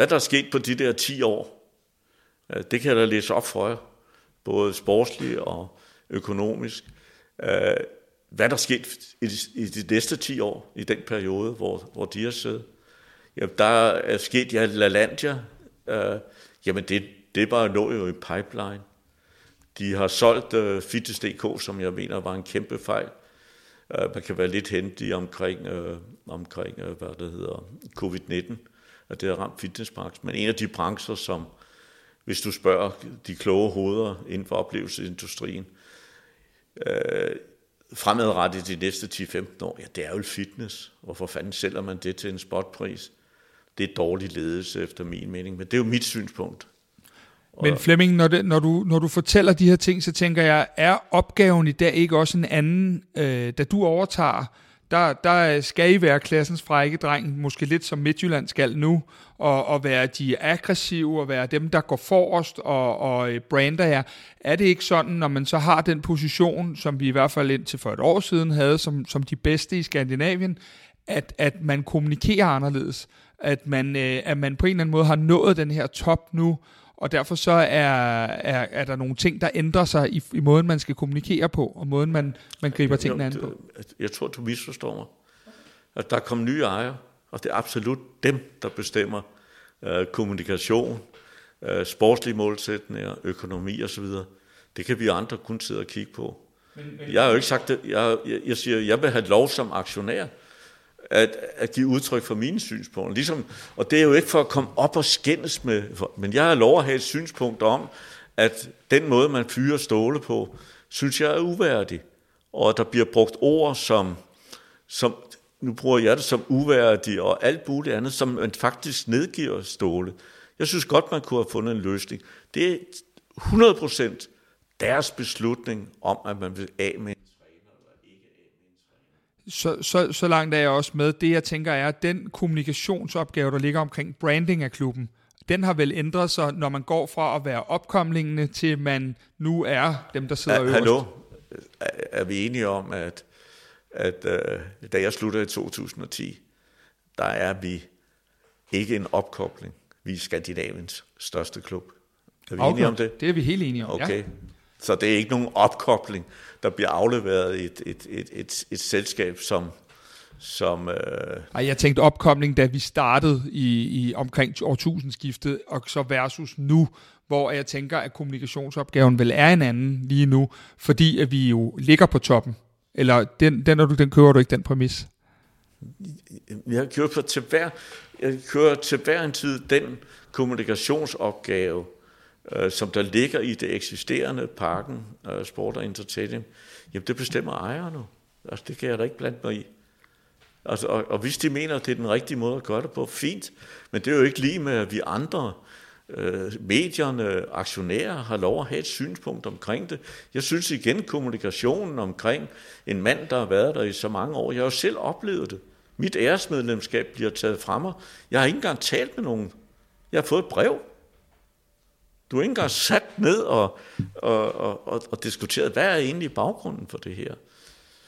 Hvad der er sket på de der 10 år, øh, det kan jeg da læse op for jer. Både sportsligt og økonomisk. Øh, hvad der sket i de, næste 10 år, i den periode, hvor, hvor de har siddet. Ja, der er sket, ja, LaLandia, øh, jamen det, det bare lå jo i pipeline. De har solgt øh, Fitness.dk, som jeg mener var en kæmpe fejl. Øh, man kan være lidt hentet omkring, øh, omkring øh, hvad det hedder, covid-19, at det har ramt fitnessbranchen. Men en af de brancher, som, hvis du spørger de kloge hoveder inden for oplevelsesindustrien, øh, fremadrettet de næste 10-15 år, ja, det er jo fitness. Hvorfor fanden sælger man det til en spotpris? Det er dårlig ledelse, efter min mening, men det er jo mit synspunkt. Men Flemming, når, det, når, du, når du fortæller de her ting, så tænker jeg, er opgaven i dag ikke også en anden, øh, da du overtager der, der skal I være klassens frække dreng, måske lidt som Midtjylland skal nu, og, og være de aggressive, og være dem, der går forrest og, og øh, brander jer. Er det ikke sådan, når man så har den position, som vi i hvert fald indtil for et år siden havde, som, som de bedste i Skandinavien, at, at man kommunikerer anderledes? At man, øh, at man på en eller anden måde har nået den her top nu, og derfor så er, er, er der nogle ting, der ændrer sig i, i måden, man skal kommunikere på, og måden, man, man griber tingene an på. Jeg tror, du misforstår mig. At der er kommet nye ejere, og det er absolut dem, der bestemmer øh, kommunikation, øh, sportslige målsætninger, økonomi osv., det kan vi andre kun sidde og kigge på. Men, men, jeg har jo ikke sagt det. Jeg, jeg, jeg siger, jeg vil have lov som aktionær at, at give udtryk for mine synspunkter. Ligesom, og det er jo ikke for at komme op og skændes med, men jeg har lov at have et synspunkt om, at den måde, man fyrer ståle på, synes jeg er uværdig. Og der bliver brugt ord som, som nu bruger jeg det som uværdig og alt muligt andet, som man faktisk nedgiver ståle. Jeg synes godt, man kunne have fundet en løsning. Det er 100% deres beslutning om, at man vil af med så, så, så langt er jeg også med. Det jeg tænker er, at den kommunikationsopgave, der ligger omkring branding af klubben, den har vel ændret sig, når man går fra at være opkomlingene til man nu er dem, der sidder øverst. Hallo? Er vi enige om, at, at uh, da jeg sluttede i 2010, der er vi ikke en opkobling. Vi er Skandinaviens største klub. Er vi okay. enige om det? Det er vi helt enige om, Okay. ja. Så det er ikke nogen opkobling, der bliver afleveret i et, et, et, et, et selskab, som... som øh... Ej, jeg tænkte opkobling, da vi startede i, i omkring årtusindskiftet, og så versus nu, hvor jeg tænker, at kommunikationsopgaven vel er en anden lige nu, fordi at vi jo ligger på toppen. Eller den, den, den, den kører du ikke, den præmis? Jeg kører, på til hver, jeg kører til hver en tid den kommunikationsopgave, øh, som der ligger i det eksisterende parken, øh, Sport og Entertainment, jamen det bestemmer ejerne. Altså det kan jeg da ikke blande mig i. Altså, og, og hvis de mener, at det er den rigtige måde at gøre det på, fint. Men det er jo ikke lige med, at vi andre, øh, medierne, aktionærer, har lov at have et synspunkt omkring det. Jeg synes igen, kommunikationen omkring en mand, der har været der i så mange år, jeg har jo selv oplevet det. Mit æresmedlemskab bliver taget fra mig. Jeg har ikke engang talt med nogen. Jeg har fået et brev. Du er ikke engang sat ned og, og, og, og, og diskuteret, hvad er egentlig baggrunden for det her?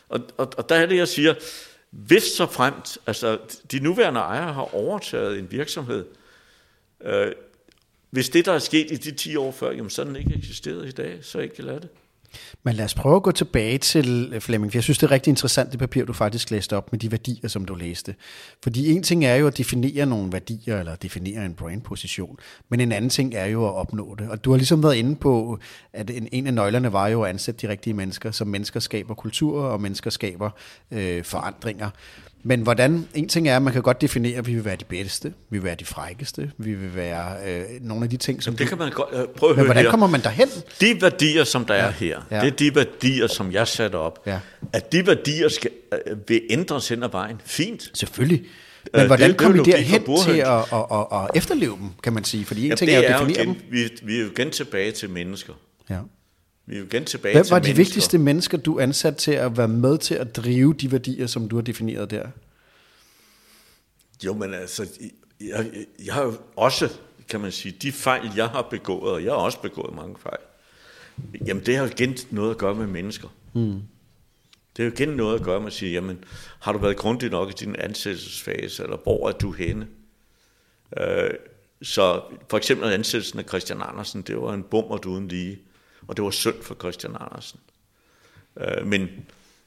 Og, og, og der er det, jeg siger, hvis så fremt, altså de nuværende ejere har overtaget en virksomhed, øh, hvis det, der er sket i de 10 år før, jamen så den ikke eksisteret i dag, så ikke lade det. Men lad os prøve at gå tilbage til øh, Flemming, for jeg synes, det er rigtig interessant, det papir, du faktisk læste op med de værdier, som du læste. Fordi en ting er jo at definere nogle værdier, eller definere en brandposition, men en anden ting er jo at opnå det. Og du har ligesom været inde på, at en, en af nøglerne var jo at ansætte de rigtige mennesker, som mennesker skaber kultur, og mennesker skaber øh, forandringer. Men hvordan, en ting er, at man kan godt definere, at vi vil være de bedste, vi vil være de frækkeste, vi vil være øh, nogle af de ting, som Jamen, det kan man godt øh, prøve at Men høre hvordan her. kommer man derhen? De værdier, som der ja. er her, Ja. det er de værdier, som jeg satte op. Ja. At de værdier skal, øh, vil ændres hen ad vejen, fint. Selvfølgelig. Men Øh, hvordan det- det kom I logik derhen til at, at, at, at efterleve dem, kan man sige? Fordi en Ja, ting det er at er jo definere igen, dem. vi, vi er jo igen tilbage til mennesker. Ja. Vi er jo igen tilbage Hvem til var de mennesker. vigtigste mennesker, du ansat til at være med til at drive de værdier, som du har defineret der? Jo, men altså, jeg, jeg har jo også, kan man sige, de fejl, jeg har begået, og jeg har også begået mange fejl, jamen det har jo igen noget at gøre med mennesker. Mm. Det er jo igen noget at gøre med at sige, jamen, har du været grundig nok i din ansættelsesfase, eller hvor er du henne? Øh, så for eksempel ansættelsen af Christian Andersen, det var en bummer uden lige, og det var synd for Christian Andersen. Øh, men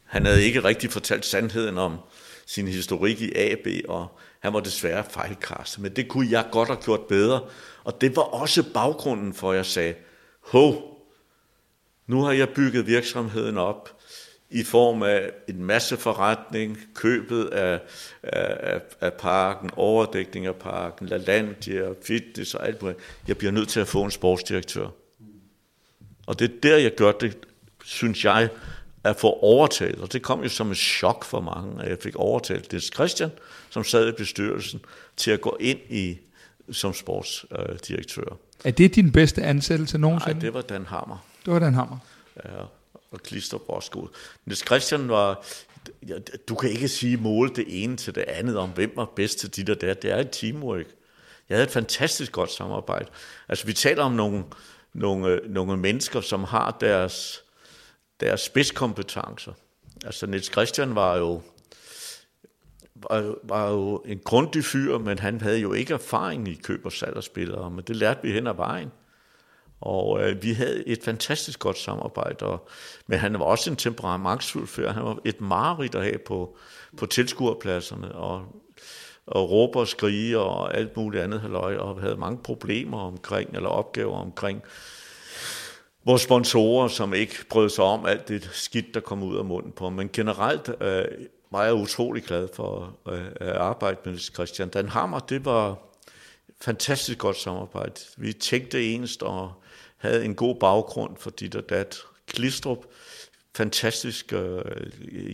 han havde ikke rigtig fortalt sandheden om sin historik i AB, og han var desværre fejlkastet. Men det kunne jeg godt have gjort bedre. Og det var også baggrunden for, at jeg sagde, hov, nu har jeg bygget virksomheden op i form af en masse forretning, købet af, af, af, af parken, overdækning af parken, LaLandia, fitness og alt muligt. Jeg bliver nødt til at få en sportsdirektør. Og det er der, jeg gør det, synes jeg, at få overtalt. Og det kom jo som et chok for mange, at jeg fik overtalt Niels Christian, som sad i bestyrelsen, til at gå ind i som sportsdirektør. Er det din bedste ansættelse Nej, nogensinde? det var Dan Hammer. det var den hammer. Ja, og også god. Niels Christian var, ja, du kan ikke sige måle det ene til det andet, om hvem var bedst til dit og det. Det er et teamwork. Jeg havde et fantastisk godt samarbejde. Altså, vi taler om nogle, nogle, øh, nogle mennesker, som har deres, deres spidskompetencer. Altså, Niels Christian var jo, var, var jo en grundig fyr, men han havde jo ikke erfaring i køb og salg af spillere, men det lærte vi hen ad vejen. Og øh, vi havde et fantastisk godt samarbejde, og, men han var også en temperamentsfuld fyr. Han var et mareridt at have på, på tilskuerpladserne, og, og råbe og skrige og alt muligt andet halløj, og havde mange problemer omkring, eller opgaver omkring vores sponsorer, som ikke brød sig om alt det skidt, der kom ud af munden på. Men generelt øh, var jeg utrolig glad for øh, at arbejde med Christian Dan Hammer. Det var fantastisk godt samarbejde. Vi tænkte enest og havde en god baggrund for dit og dat. Klistrup, fantastisk øh,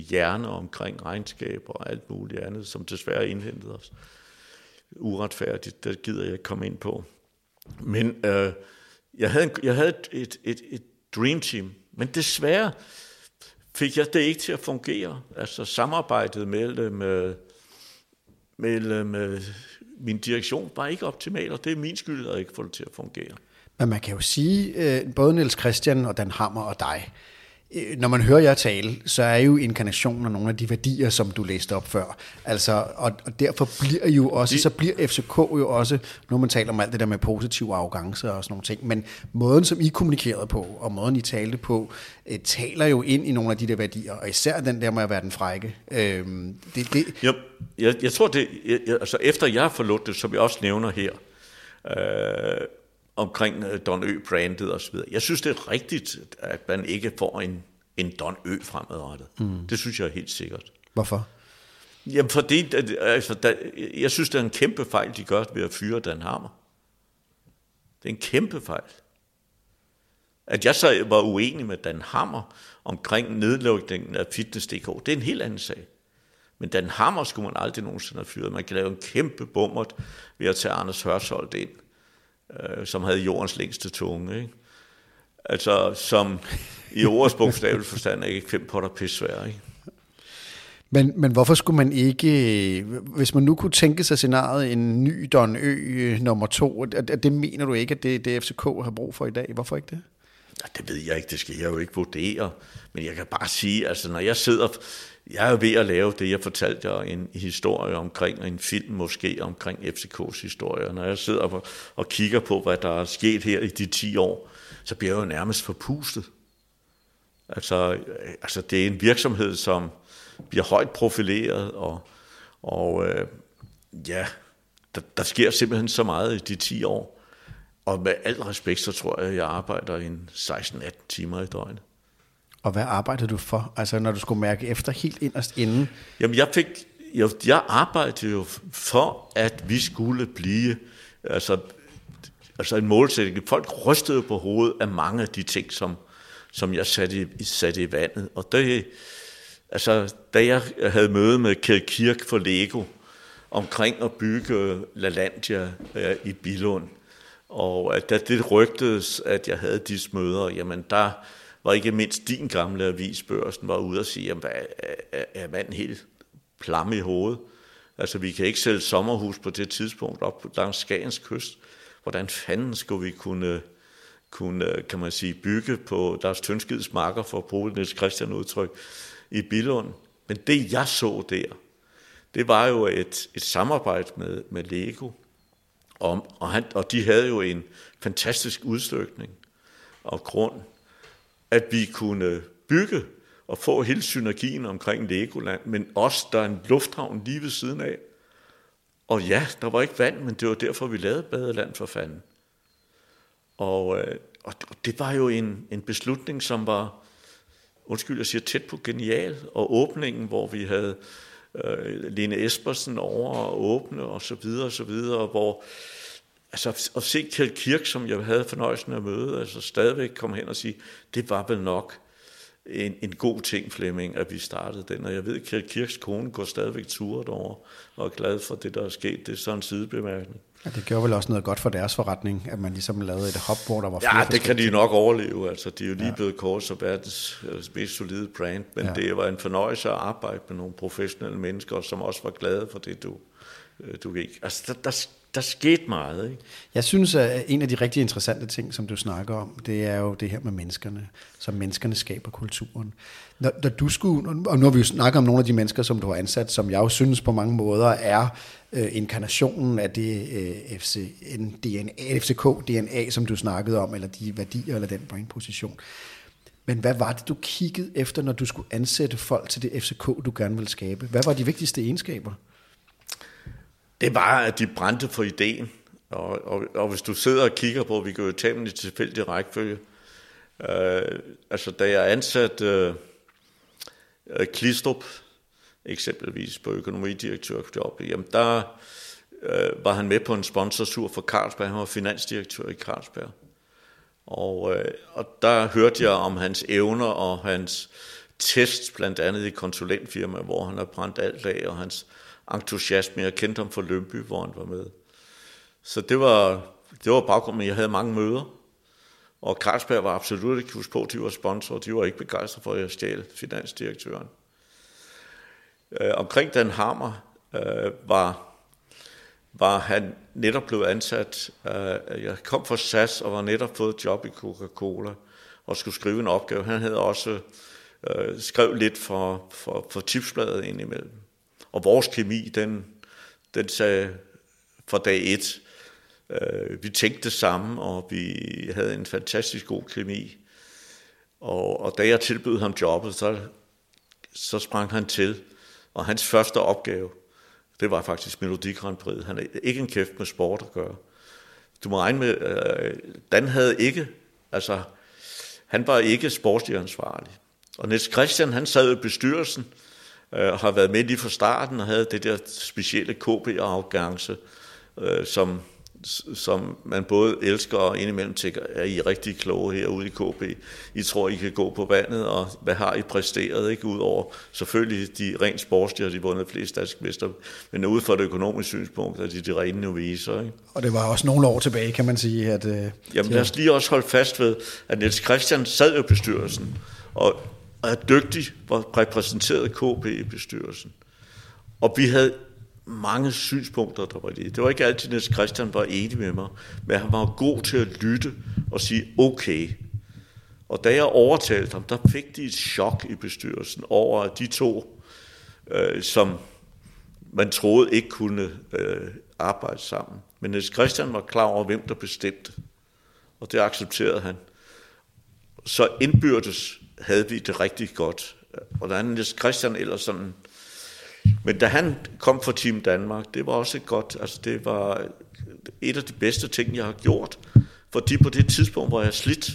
hjerne omkring regnskab og alt muligt andet, som desværre indhentede os. Uretfærdigt, det gider jeg ikke komme ind på. Men øh, jeg havde, en, jeg havde et, et, et, et dream team, men desværre fik jeg det ikke til at fungere. Altså samarbejdet mellem, øh, mellem øh, min direktion var ikke optimal, og det er min skyld, at jeg ikke får det til at fungere. Men man kan jo sige, øh, både Niels Christian og Dan Hammer og dig, når man hører jer tale, så er jo inkarnationen af nogle af de værdier, som du læste op før. Altså, og, og derfor bliver jo også, så bliver FCK jo også, når man taler om alt det der med positiv arrogance og sådan nogle ting, men måden, som I kommunikerede på, og måden, I talte på, øh, taler jo ind i nogle af de der værdier, og især den der med at være den frække. Øh, det, det jeg, jeg, jeg tror, det, jeg, altså efter jeg har forlået det, som jeg også nævner her, øh, omkring øh, Don Ø-brandet osv. Jeg synes, det er rigtigt, at man ikke får en, en Don Ø fremadrettet. Mm. Det synes jeg er helt sikkert. Hvorfor? Jamen, fordi altså, der, jeg synes, det er en kæmpe fejl, de gør ved at fyre Dan Hammer. Det er en kæmpe fejl. At jeg så var uenig med Dan Hammer omkring nedlukningen af Fitness.dk, det er en helt anden sag. Men Dan Hammer skulle man aldrig nogensinde have fyret. Man kan lave en kæmpe bummert ved at tage Anders Hørsholdt ind øh, som havde jordens længste tunge. Ikke? Altså, som i ordets bogstavelig forstand er ikke fem potter pis svær, ikke? Men, men hvorfor skulle man ikke, hvis man nu kunne tænke sig scenariet en ny Don Ø øh, nummer to, det, det mener du ikke, at det, det FCK har brug for i dag? Hvorfor ikke det? Det ved jeg ikke, det skal jeg jo ikke vurdere. Men jeg kan bare sige, altså når jeg sidder jeg er ved at lave det, jeg fortalte jer, en historie omkring, en film måske omkring FCK's historie. Når jeg sidder og, og kigger på, hvad der er sket her i de 10 år, så bliver jeg jo nærmest forpustet. Altså, altså det er en virksomhed, som bliver højt profileret, og, og øh, ja, der, der sker simpelthen så meget i de 10 år. Og med al respekt, så tror jeg, at jeg arbejder en 16-18 timer i døgnet. Og hvad arbejdede du for, altså når du skulle mærke efter helt inderst inden? Jamen jeg fik, jeg, jeg arbejdede jo for, at vi skulle blive, altså, altså en målsætning. Folk rystede på hovedet af mange af de ting, som, som jeg satte i, satte i vandet. Og det, altså, da jeg havde møde med Kjeld Kirk for Lego, omkring at bygge øh, LaLandia ja, i Bilund, og at da det rygtedes, at jeg havde disse møder, jamen der, hvor ikke mindst din gamle avisbørsen var ude og sige, at er, er manden helt plamme i hovedet? Altså, vi kan ikke sælge sommerhus på det tidspunkt op langs Skagens kyst. Hvordan fanden skulle vi kunne, kunne kan man sige, bygge på deres tyndskids marker, for at bruge Niels Christian udtryk, i Billund? Men det, jeg så der, det var jo et, et samarbejde med, med Lego, og, og, han, og de havde jo en fantastisk udstykning og grund at vi kunne bygge og få hele synergien omkring Legoland, men også der er en lufthavn lige ved siden af. Og ja, der var ikke vand, men det var derfor, vi lavede Badeland for fanden. Og, øh, og det var jo en, en beslutning, som var, undskyld, jeg siger tæt på genial, og åbningen, hvor vi havde øh, Lene Espersen over og åbne og så videre og så videre, hvor altså at se Kjeld Kirk, som jeg havde fornøjelsen at møde, altså stadigvæk komme hen og sige, det var vel nok en, en god ting, Flemming, at vi startede den. Og jeg ved, at Kjeld Kirks kone går stadigvæk turet over og er glad for det, der er sket. Det er sådan en sidebemærkning. Ja, det gjorde vel også noget godt for deres forretning, at man ligesom lavede et hop, hvor der var flere Ja, det kan de nok overleve. Altså, de er jo lige ja. blevet kort som verdens mest solide brand, men ja. det var en fornøjelse at arbejde med nogle professionelle mennesker, som også var glade for det, du, øh, du gik. Altså, der, der, der skete meget. Ikke? Jeg synes, at en af de rigtig interessante ting, som du snakker om, det er jo det her med menneskerne, som menneskerne skaber kulturen. Når, når du skulle, og nu har vi jo snakket om nogle af de mennesker, som du har ansat, som jeg jo synes på mange måder er øh, inkarnationen af det øh, FC, DNA, FCK-DNA, som du snakkede om, eller de værdier, eller den brainposition. Men hvad var det, du kiggede efter, når du skulle ansætte folk til det FCK, du gerne ville skabe? Hvad var de vigtigste egenskaber? Det var, at de brændte for ideen. Og, og, og hvis du sidder og kigger på, vi kan jo tage dem i tilfældig rækkefølge. Øh, altså, da jeg ansatte øh, øh Klistrup, eksempelvis på økonomidirektørjobbet, jamen der øh, var han med på en sponsorsur for Carlsberg. Han var finansdirektør i Carlsberg. Og, øh, og der hørte jeg om hans evner og hans tests, blandt andet i konsulentfirma, hvor han har brændt alt af, og hans entusiasme. Jeg kendte ham fra Lønby, hvor han var med. Så det var, det var baggrunden, jeg havde mange møder. Og Carlsberg var absolut ikke husk på, at de var sponsor. De var ikke begejstrede for, at jeg stjal finansdirektøren. Øh, omkring den hammer øh, var, var han netop blevet ansat. Øh, jeg kom fra SAS og var netop fået job i Coca-Cola og skulle skrive en opgave. Han havde også øh, skrevet lidt for, for, for tipsbladet indimellem. Og vores kemi, den, den sagde fra dag et, øh, vi tænkte det samme, og vi havde en fantastisk god kemi. Og, og da jeg tilbød ham jobbet, så, så sprang han til. Og hans første opgave, det var faktisk Melodi Grand Prix. Han er ikke en kæft med sport at gøre. Du må regne med, øh, Dan havde ikke, altså, han var ikke sportslig ansvarlig. Og Niels Christian, han sad i bestyrelsen, øh, har været med lige fra starten og havde det der specielle KB-arrogance, øh, som som man både elsker og indimellem tænker, er I rigtig kloge herude i KB? I tror, I kan gå på vandet, og hvad har I præsteret? Ikke? Udover selvfølgelig de rent sportslige, har de vundet flest danske mester, men ud fra det økonomiske synspunkt er de de rene noviser. Ikke? Og det var også nogle år tilbage, kan man sige. At, øh, Jamen lad os lige også holde fast ved, at Niels Christian sad i bestyrelsen, og er dygtig, var repræsenteret KB i bestyrelsen. Og vi havde mange synspunkter, der var det. Det var ikke altid, at Christian var enig med mig, men han var god til at lytte og sige, okay. Og da jeg overtalte ham, der fik de et chok i bestyrelsen over, at de to, øh, som man troede ikke kunne øh, arbejde sammen. Men Niels Christian var klar over, hvem der bestemte, og det accepterede han. Så indbyrdes havde vi det rigtig godt. Og da Niels Christian eller sådan men da han kom fra Team Danmark, det var også godt, altså det var et af de bedste ting, jeg har gjort, fordi på det tidspunkt var jeg slidt.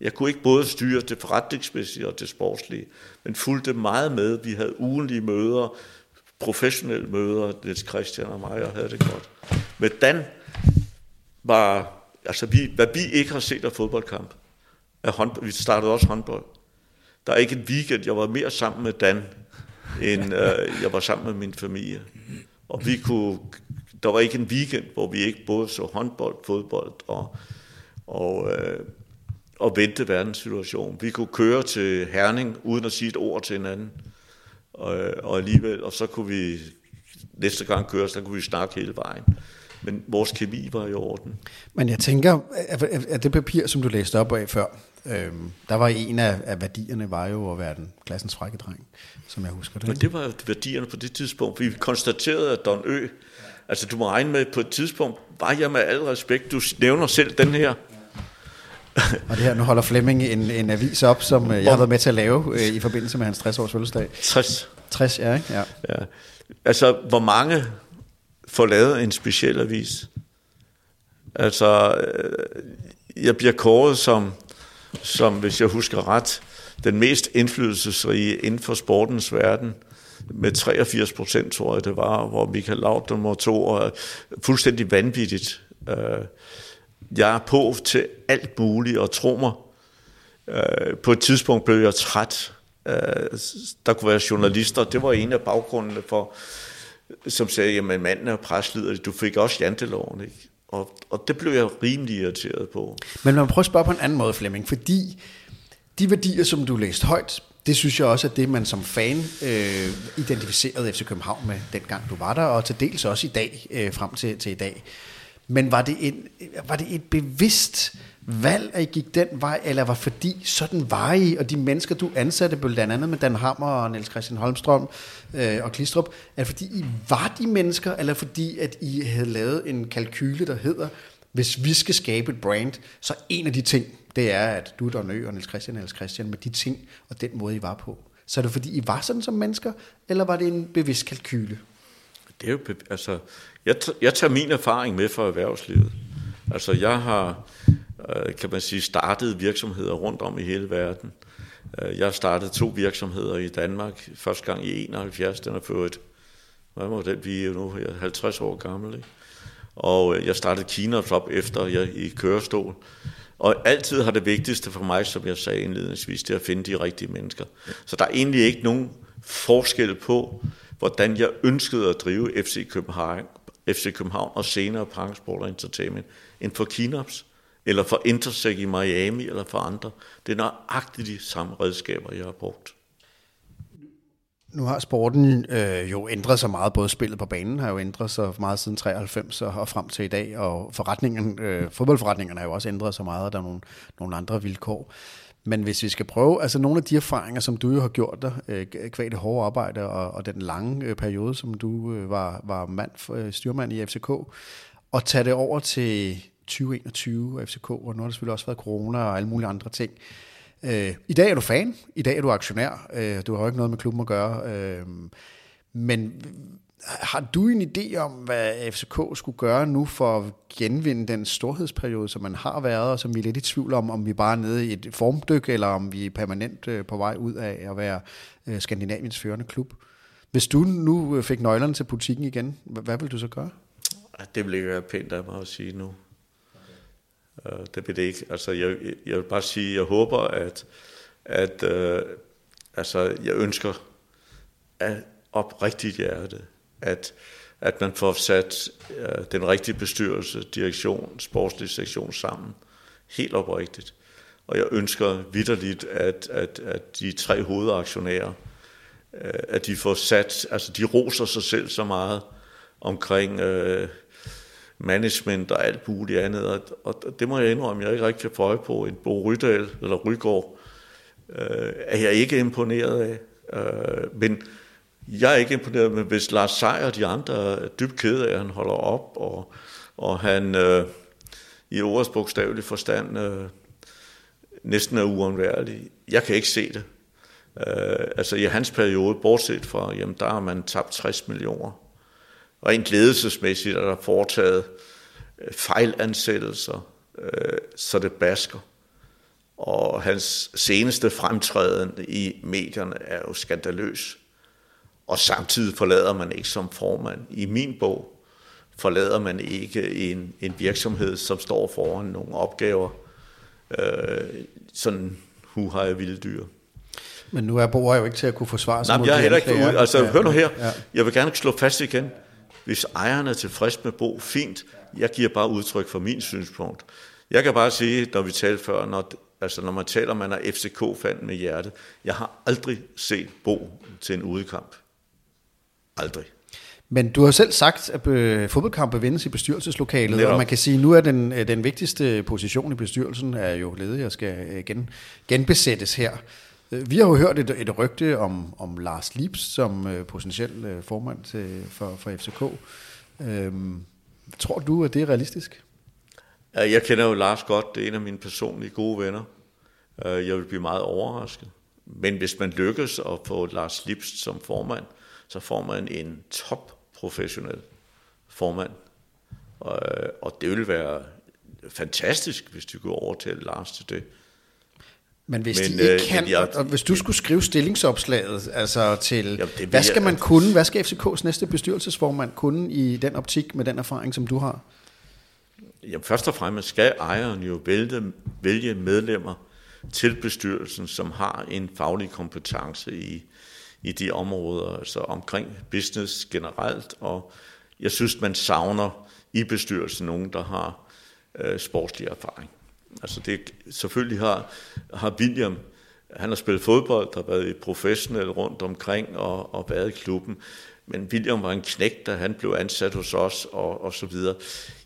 Jeg kunne ikke både styre det forretningsmæssige og det sportslige, men fulgte meget med. Vi havde ugenlige møder, professionelle møder, Niels Christian og mig, og havde det godt. Men Dan var, altså vi, hvad vi ikke har set af fodboldkamp, af håndbold, vi startede også håndbold. Der er ikke en weekend, jeg var mere sammen med Dan, end øh, jeg var sammen med min familie. Og vi kunne, der var ikke en weekend, hvor vi ikke både så håndbold, fodbold og, og, øh, og vente verdenssituation. Vi kunne køre til Herning uden at sige et ord til hinanden. Og, og alligevel, og så kunne vi næste gang køre, så kunne vi snakke hele vejen. Men vores kemi var i orden. Men jeg tænker, at det papir, som du læste op af før, Øhm, der var en af, af værdierne var jo at være den klassens frække dreng, som jeg husker det. Men det var værdierne på det tidspunkt. Vi konstaterede, at Don Ø, altså du må regne med, på et tidspunkt var jeg med al respekt, du nævner selv den her, [LAUGHS] og det her, nu holder Flemming en, en avis op, som øh, jeg har været med til at lave øh, i forbindelse med hans 60-års fødselsdag. 60. 60, ja, ikke? Ja. ja. Altså, hvor mange får lavet en speciel avis? Altså, øh, jeg bliver kåret som som, hvis jeg husker ret, den mest indflydelsesrige inden for sportens verden, med 83 procent, tror jeg det var, hvor Michael Laud nummer to, og fuldstændig vanvittigt. Øh, jeg er på til alt muligt, og tro mig, øh, på et tidspunkt blev jeg træt. Øh, der kunne være journalister, det var en af baggrundene for, som sagde, jamen manden er preslider, du fik også janteloven, ikke? Og, og det blev jeg rimelig irriteret på. Men man prøver at spørge på en anden måde, Flemming, fordi de værdier, som du læste højt, det synes jeg også er det, man som fan øh, identificerede FC København med, dengang du var der, og til dels også i dag, øh, frem til, til i dag. Men var det, en, var det et bevidst valg, at I gik den vej, eller var fordi sådan var I, og de mennesker, du ansatte, blandt andet med Dan Hammer og Niels Christian Holmstrøm øh, og Klistrup, er det fordi I var de mennesker, eller fordi at I havde lavet en kalkyle, der hedder, hvis vi skal skabe et brand, så en af de ting, det er, at du, Don Ø og Niels Christian, Niels Christian, med de ting og den måde, I var på. Så er det fordi, I var sådan som mennesker, eller var det en bevidst kalkyle? Det er jo, altså, jeg, jeg tager min erfaring med fra erhvervslivet. Altså jeg har, øh, kan man sige, startet virksomheder rundt om i hele verden. Øh, jeg har startet to virksomheder i Danmark, første gang i 71, den er fået, hvad må den blive nu, jeg er 50 år gammel, ikke? Og øh, jeg startede Kina op efter jeg i kørestol. Og altid har det vigtigste for mig, som jeg sagde indledningsvis, det er at finde de rigtige mennesker. Så der er egentlig ikke nogen forskel på, hvordan jeg ønskede at drive FC København, FC København og senere Parksport og Entertainment, end for Kinops, eller for Intersec i Miami, eller for andre. Det er nøjagtigt de samme redskaber, jeg har brugt. Nu har sporten øh, jo ændret sig meget, både spillet på banen har jo ændret sig meget siden 93 og frem til i dag, og forretningen, øh, fodboldforretningerne har jo også ændret sig meget, og der er nogle, nogle andre vilkår. Men hvis vi skal prøve, altså nogle af de erfaringer, som du jo har gjort dig, øh, kvad det hårde arbejde og, og den lange øh, periode, som du øh, var, var mand, øh, styrmand i FCK, og tage det over til 2021 og FCK, og nu har der selvfølgelig også været corona og alle mulige andre ting. Øh, I dag er du fan, i dag er du aktionær, øh, du har jo ikke noget med klubben at gøre, øh, men har du en idé om, hvad FCK skulle gøre nu for at genvinde den storhedsperiode, som man har været, og som vi er lidt i tvivl om, om vi bare er nede i et formdyk, eller om vi er permanent øh, på vej ud af at være øh, Skandinaviens førende klub? Hvis du nu øh, fik nøglerne til butikken igen, hvad vil du så gøre? Det vil ikke være pænt af mig at sige nu. Øh, det vil det ikke. Altså, jeg, jeg vil bare sige, jeg håber, at, at øh, altså, jeg ønsker at oprigtigt hjerte, at, at man får sat øh, den rigtige bestyrelse, direktion, sportslig sektion sammen. Helt oprigtigt. Og jeg ønsker vidderligt, at, at, at de tre hovedaktionærer, øh, at de får sat, altså de roser sig selv så meget omkring øh, management og alt muligt andet. Og, og det må jeg indrømme, jeg ikke rigtig kan få øje på. En Bo Rydal eller Rygård øh, er jeg ikke imponeret af. Øh, men jeg er ikke imponeret, men hvis Lars Seier og de andre er dybt kede af, at han holder op, og, og han øh, i ordets bogstavelige forstand øh, næsten er uundværlig. Jeg kan ikke se det. Øh, altså i hans periode, bortset fra, jamen der har man tabt 60 millioner rent ledelsesmæssigt er der foretaget øh, fejlansættelser, øh, så det basker. Og hans seneste fremtræden i medierne er jo skandaløs. Og samtidig forlader man ikke som formand. I min bog forlader man ikke en, en virksomhed, som står foran nogle opgaver, øh, sådan hu har jeg vilde dyr. Men nu er Bo jo ikke til at kunne forsvare sig Nej, mod jeg er heller ikke for Altså, ja, hør nu her. Ja. Jeg vil gerne slå fast igen. Hvis ejeren er tilfreds med Bo, fint. Jeg giver bare udtryk for min synspunkt. Jeg kan bare sige, når vi talte før, når, altså når man taler, man er FCK-fan med hjertet, jeg har aldrig set Bo til en udekamp. Aldrig. Men du har selv sagt, at øh, fodboldkampe vindes i bestyrelseslokalet, Netop. og man kan sige, at nu er den, øh, den vigtigste position i bestyrelsen er jo ledig og skal øh, gen, genbesættes her. Øh, vi har jo hørt et, et rygte om, om Lars Lips som øh, potentiel øh, formand til, for, for FCK. Øhm, tror du, at det er realistisk? Jeg kender jo Lars godt, det er en af mine personlige gode venner. Øh, jeg vil blive meget overrasket. Men hvis man lykkes at få Lars Lips som formand, så får man en top professionel formand. Og, øh, og det vil være fantastisk, hvis du går over til Lars til det. Men hvis men, de ikke øh, kan, jeg, og hvis du skulle skrive stillingsopslaget altså til, jamen, det hvad skal man jeg, kunne, hvad skal FCK's næste bestyrelsesformand kunne i den optik med den erfaring, som du har? Jamen, først og fremmest skal ejeren jo vælge, vælge medlemmer til bestyrelsen, som har en faglig kompetence i, i de områder, altså omkring business generelt, og jeg synes, man savner i bestyrelsen nogen, der har øh, sportslig erfaring. Altså det, selvfølgelig har, har William, han har spillet fodbold, der har været professionel rundt omkring og, og været i klubben. Men William var en knægt, da han blev ansat hos os og, og så videre.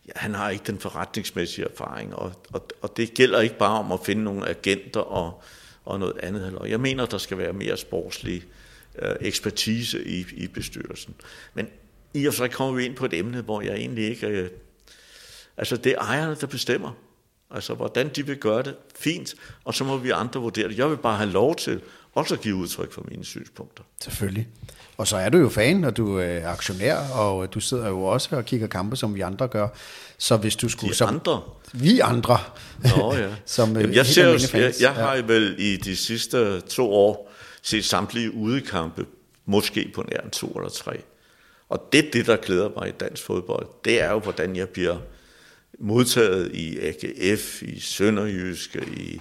Ja, han har ikke den forretningsmæssige erfaring, og, og, og det gælder ikke bare om at finde nogle agenter og, og noget andet. Jeg mener, der skal være mere sportslige øh, ekspertise i, i bestyrelsen. Men i og så kommer vi ind på et emne, hvor jeg egentlig ikke... Øh, altså, det er ejerne, der bestemmer. Altså, hvordan de vil gøre det, fint, og så må vi andre vurdere det. Jeg vil bare have lov til også at give udtryk for mine synspunkter. Selvfølgelig. Og så er du jo fan, og du er aktionær, og du sidder jo også og kigger kampe, som vi andre gør. Så hvis du skulle... De som, andre? Vi andre. Nå ja. [LAUGHS] som, Jamen, jeg, ser, jeg, jeg, jeg har vel i de sidste to år set samtlige udekampe, måske på nær to eller tre. Og det er det, der glæder mig i dansk fodbold. Det er jo, hvordan jeg bliver modtaget i AGF, i Sønderjysk, i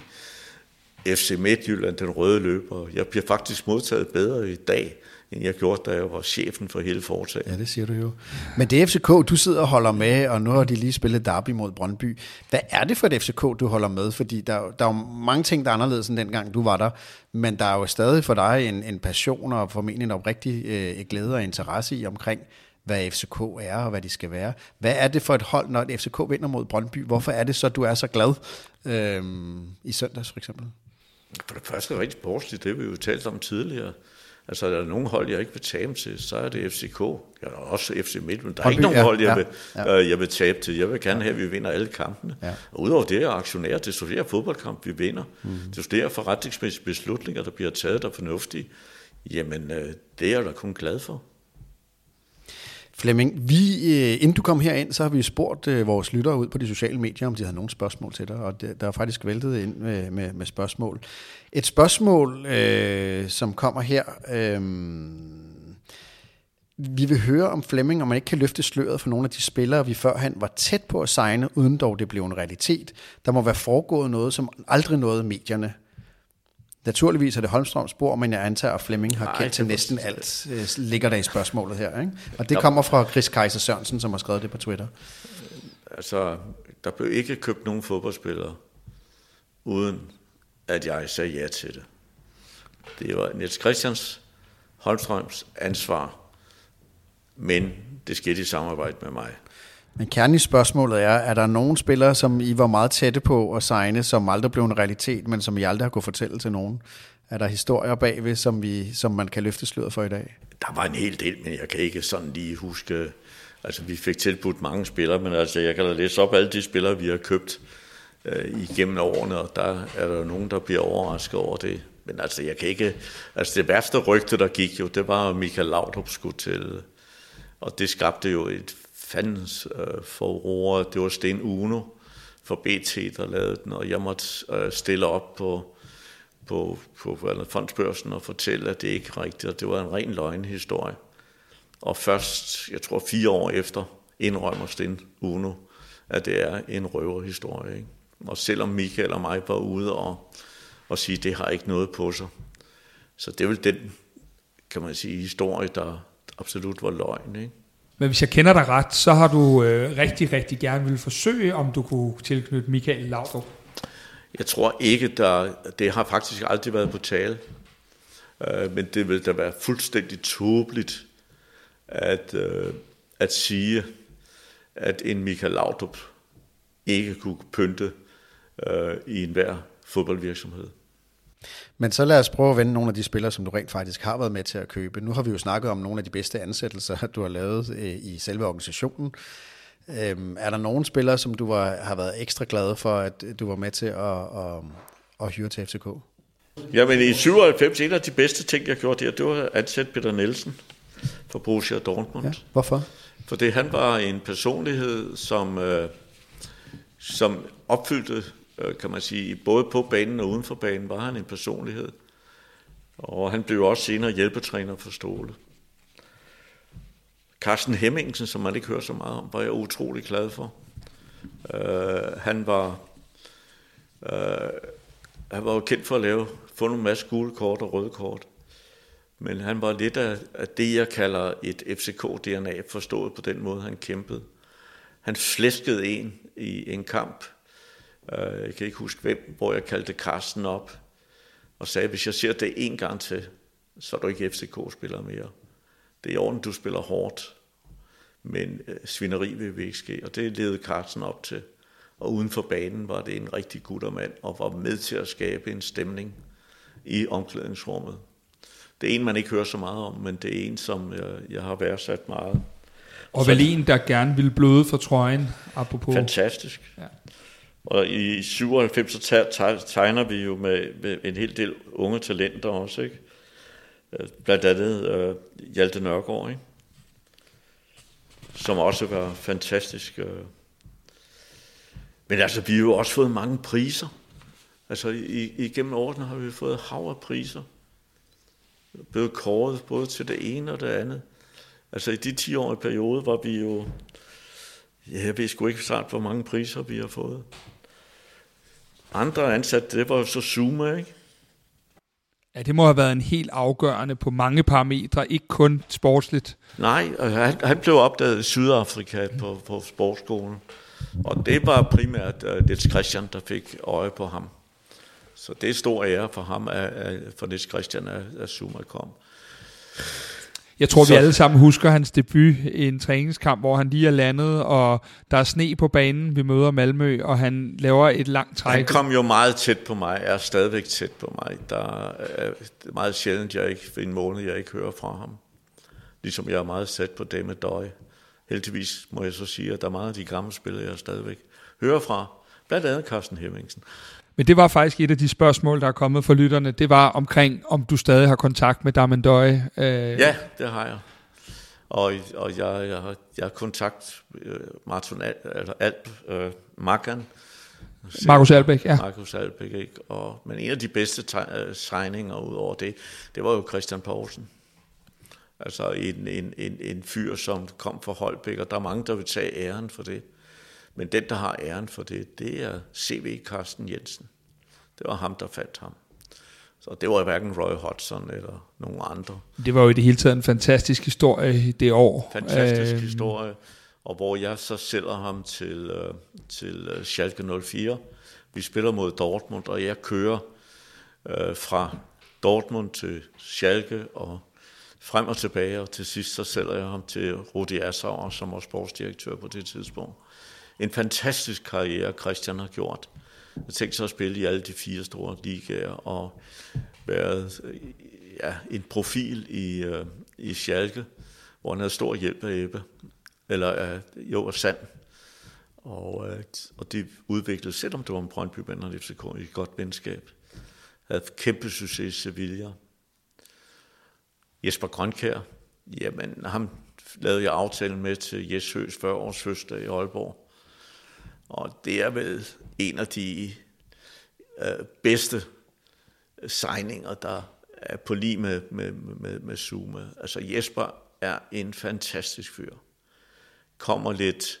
FC Midtjylland, den røde løber. Jeg bliver faktisk modtaget bedre i dag, end jeg gjorde, da jeg var chefen for hele foretaget. Ja, det siger du jo. Men det FCK, du sidder og holder med, og nu har de lige spillet derby mod Brøndby. Hvad er det for et FCK, du holder med? Fordi der, der er jo mange ting, der er anderledes end dengang du var der, men der er jo stadig for dig en, en passion og formentlig en oprigtig øh, glæde og interesse i omkring, hvad FCK er og hvad de skal være. Hvad er det for et hold, når et FCK vinder mod Brøndby? Hvorfor er det så, du er så glad øh, i søndags for eksempel? For det første er rigtig sportsligt, det vi jo talt om tidligere. Altså, er der nogen hold, jeg ikke vil tabe til, så er det FCK. Jeg er også FC Midtjylland. Der er ikke nogen ja, hold, jeg, ja, vil, ja. Øh, jeg vil tabe til. Jeg vil gerne have, at vi vinder alle kampene. Ja. Og udover det er aktionær, det er flere fodboldkamp, vi vinder. Mm. Det er flere forretningsmæssige beslutninger, der bliver taget, der er fornuftige. Jamen, øh, det er jeg da kun glad for. Flemming, vi, øh, inden du kom herind, så har vi spurgt øh, vores lyttere ud på de sociale medier, om de havde nogle spørgsmål til dig, og der er faktisk væltet ind med, med, med spørgsmål. Et spørgsmål, øh, som kommer her. Øh, vi vil høre om Flemming, om man ikke kan løfte sløret for nogle af de spillere, vi førhen var tæt på at signe, uden dog det blev en realitet. Der må være foregået noget, som aldrig nåede medierne. Naturligvis er det Holmstrøms spor, men jeg antager, at Flemming har kendt til næsten alt, øh, ligger der i spørgsmålet her. Ikke? Og det kommer fra Chris Kaiser Sørensen, som har skrevet det på Twitter. Altså, der blev ikke købt nogen fodboldspillere, uden at jeg sagde ja til det. Det var Niels Christians, Holmstrøms ansvar, men det skete i samarbejde med mig. Men kernen i spørgsmålet er, er der nogen spillere, som I var meget tætte på at signe, som aldrig blev en realitet, men som I aldrig har kunne fortælle til nogen? Er der historier bagved, som, vi, som man kan løfte sløret for i dag? Der var en hel del, men jeg kan ikke sådan lige huske... Altså, vi fik tilbudt mange spillere, men altså, jeg kan da læse op alle de spillere, vi har købt øh, igennem årene, og der er der nogen, der bliver overrasket over det. Men altså, jeg kan ikke... Altså, det værste rygte, der gik jo, det var, at Michael Laudrup skulle til... Og det skabte jo et fandens øh, forroer. Det var Sten Uno for BT, der lavede den, og jeg måtte øh, stille op på, på, på, på fondsbørsen og fortælle, at det ikke er rigtigt, og det var en ren løgnhistorie. Og først, jeg tror fire år efter, indrømmer Sten Uno, at det er en røverhistorie. Ikke? Og selvom Michael og mig var ude og, og sige, at det har ikke noget på sig. Så det er vel den, kan man sige, historie, der absolut var løgn. Ikke? Men hvis jeg kender dig ret, så har du øh, rigtig, rigtig gerne vil forsøge, om du kunne tilknytte Michael Laudrup. Jeg tror ikke, der, det har faktisk aldrig været på tale. Øh, men det vil da være fuldstændig tåbeligt at, øh, at sige, at en Michael Laudrup ikke kunne pynte øh, i enhver fodboldvirksomhed. Men så lad os prøve at vende nogle af de spillere, som du rent faktisk har været med til at købe. Nu har vi jo snakket om nogle af de bedste ansættelser, [LAUGHS] du har lavet øh, i selve organisationen. Øhm, er der nogen spillere, som du var, har været ekstra glad for, at du var med til at, at, at hyre til FCK? Jamen i 97, en af de bedste ting, jeg gjorde der, det var at ansætte Peter Nielsen for Borussia Dortmund. Ja, hvorfor? Fordi han var en personlighed, som, øh, som opfyldte Øh, Øh, kan man sige, både på banen og uden for banen, var han en personlighed. Og han blev også senere hjælpetræner for Ståle. Carsten Hemmingsen, som man ikke hører så meget om, var jeg utrolig glad for. Uh, han var uh, han var jo kendt for at lave, få nogle masse gule kort og røde kort. Men han var lidt af, af det, jeg kalder et FCK-DNA, forstået på den måde, han kæmpede. Han flæskede en i en kamp, jeg kan ikke huske hvem, hvor jeg kaldte Carsten op og sagde, hvis jeg ser det en gang til, så er du ikke FCK-spiller mere. Det er i orden, du spiller hårdt, men øh, svineri vil vi ikke ske. Og det ledede Carsten op til. Og uden for banen var det en rigtig guttermand, og var med til at skabe en stemning i omklædningsrummet. Det er en, man ikke hører så meget om, men det er en, som jeg, jeg har værdsat meget. Og vel en, der gerne vil bløde for trøjen, apropos. Fantastisk. Ja. Og i 97 så tegner vi jo med, med en hel del unge talenter også, ikke? Øh, blandt andet uh, Hjalte Nørgaard, ikke? som også var fantastisk. Uh. Men altså, vi har jo også fået mange priser. Altså, i, igennem årene har vi fået hav af priser. Blevet kåret både til det ene og det andet. Altså, i de 10 år i periode var vi jo... Ja, jeg ved sgu ikke snart, hvor mange priser vi har fået. Andre ansatte, det var jo så Zuma, ikke? Ja, det må have været en helt afgørende på mange parametre, ikke kun sportsligt. Nej, han, han blev opdaget i Sydafrika på, på sportsskolen. Og det var primært uh, Niels Christian, der fik øje på ham. Så det er stor ære for ham, at, at, for Niels Christian, at, at Zuma kom. Jeg tror, så... vi alle sammen husker hans debut i en træningskamp, hvor han lige er landet, og der er sne på banen, vi møder Malmø, og han laver et langt træk. Han kom jo meget tæt på mig, er stadigvæk tæt på mig. Der er meget sjældent, jeg ikke, en måned, jeg ikke hører fra ham. Ligesom jeg er meget tæt på David Døj. Heldigvis må jeg så sige, at der er mange af de gamle spillere, jeg stadigvæk hører fra. Blandt andet Carsten Hemmingsen. Men det var faktisk et af de spørgsmål, der er kommet fra lytterne. Det var omkring, om du stadig har kontakt med Damendøje. Øh. Ja, det har jeg. Og, og jeg, jeg, har, jeg har kontakt med uh, Martin Al, eller Alp, uh, Magan. Markus Albæk, ja. Markus Albæk, ikke? Og, men en af de bedste uh, signinger ud over det, det var jo Christian Poulsen. Altså en, en, en, en fyr, som kom fra Holbæk, og der er mange, der vil tage æren for det. Men den, der har æren for det, det er C.V. Carsten Jensen. Det var ham, der fandt ham. Så det var hverken Roy Hodgson eller nogen andre. Det var jo i det hele taget en fantastisk historie det år. Fantastisk øh, historie, og hvor jeg så sælger ham til, uh, til uh, Schalke 04. Vi spiller mod Dortmund, og jeg kører uh, fra Dortmund til Schalke og frem og tilbage, og til sidst så sælger jeg ham til Rudi Assauer, som var sportsdirektør på det tidspunkt en fantastisk karriere, Christian har gjort. Jeg tænkte sig at spille i alle de fire store ligaer og været ja, en profil i, øh, i Schalke, hvor han havde stor hjælp af Ebbe, eller øh, jo, og Sand. Og, øh, og det udviklede, selvom det var en Brøndby og FCK, i et godt venskab. Havde kæmpe succes i Sevilla. Jesper Grønkær, jamen ham lavede jeg aftalen med til Jes Høs 40 års fødselsdag i Aalborg. Og det er vel en af de øh, bedste signinger, der er på lige med, med, med, med Zuma. Altså Jesper er en fantastisk fyr. Kommer lidt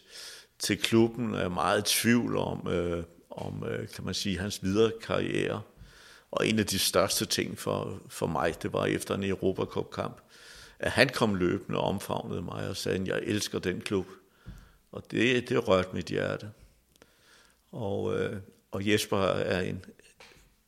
til klubben, er meget i tvivl om, øh, om øh, kan man sige, hans videre karriere. Og en af de største ting for, for mig, det var efter en Europacup-kamp, at han kom løbende og omfavnede mig og sagde, at jeg elsker den klub. Og det, det rørte mit hjerte. Og, øh, og Jesper er en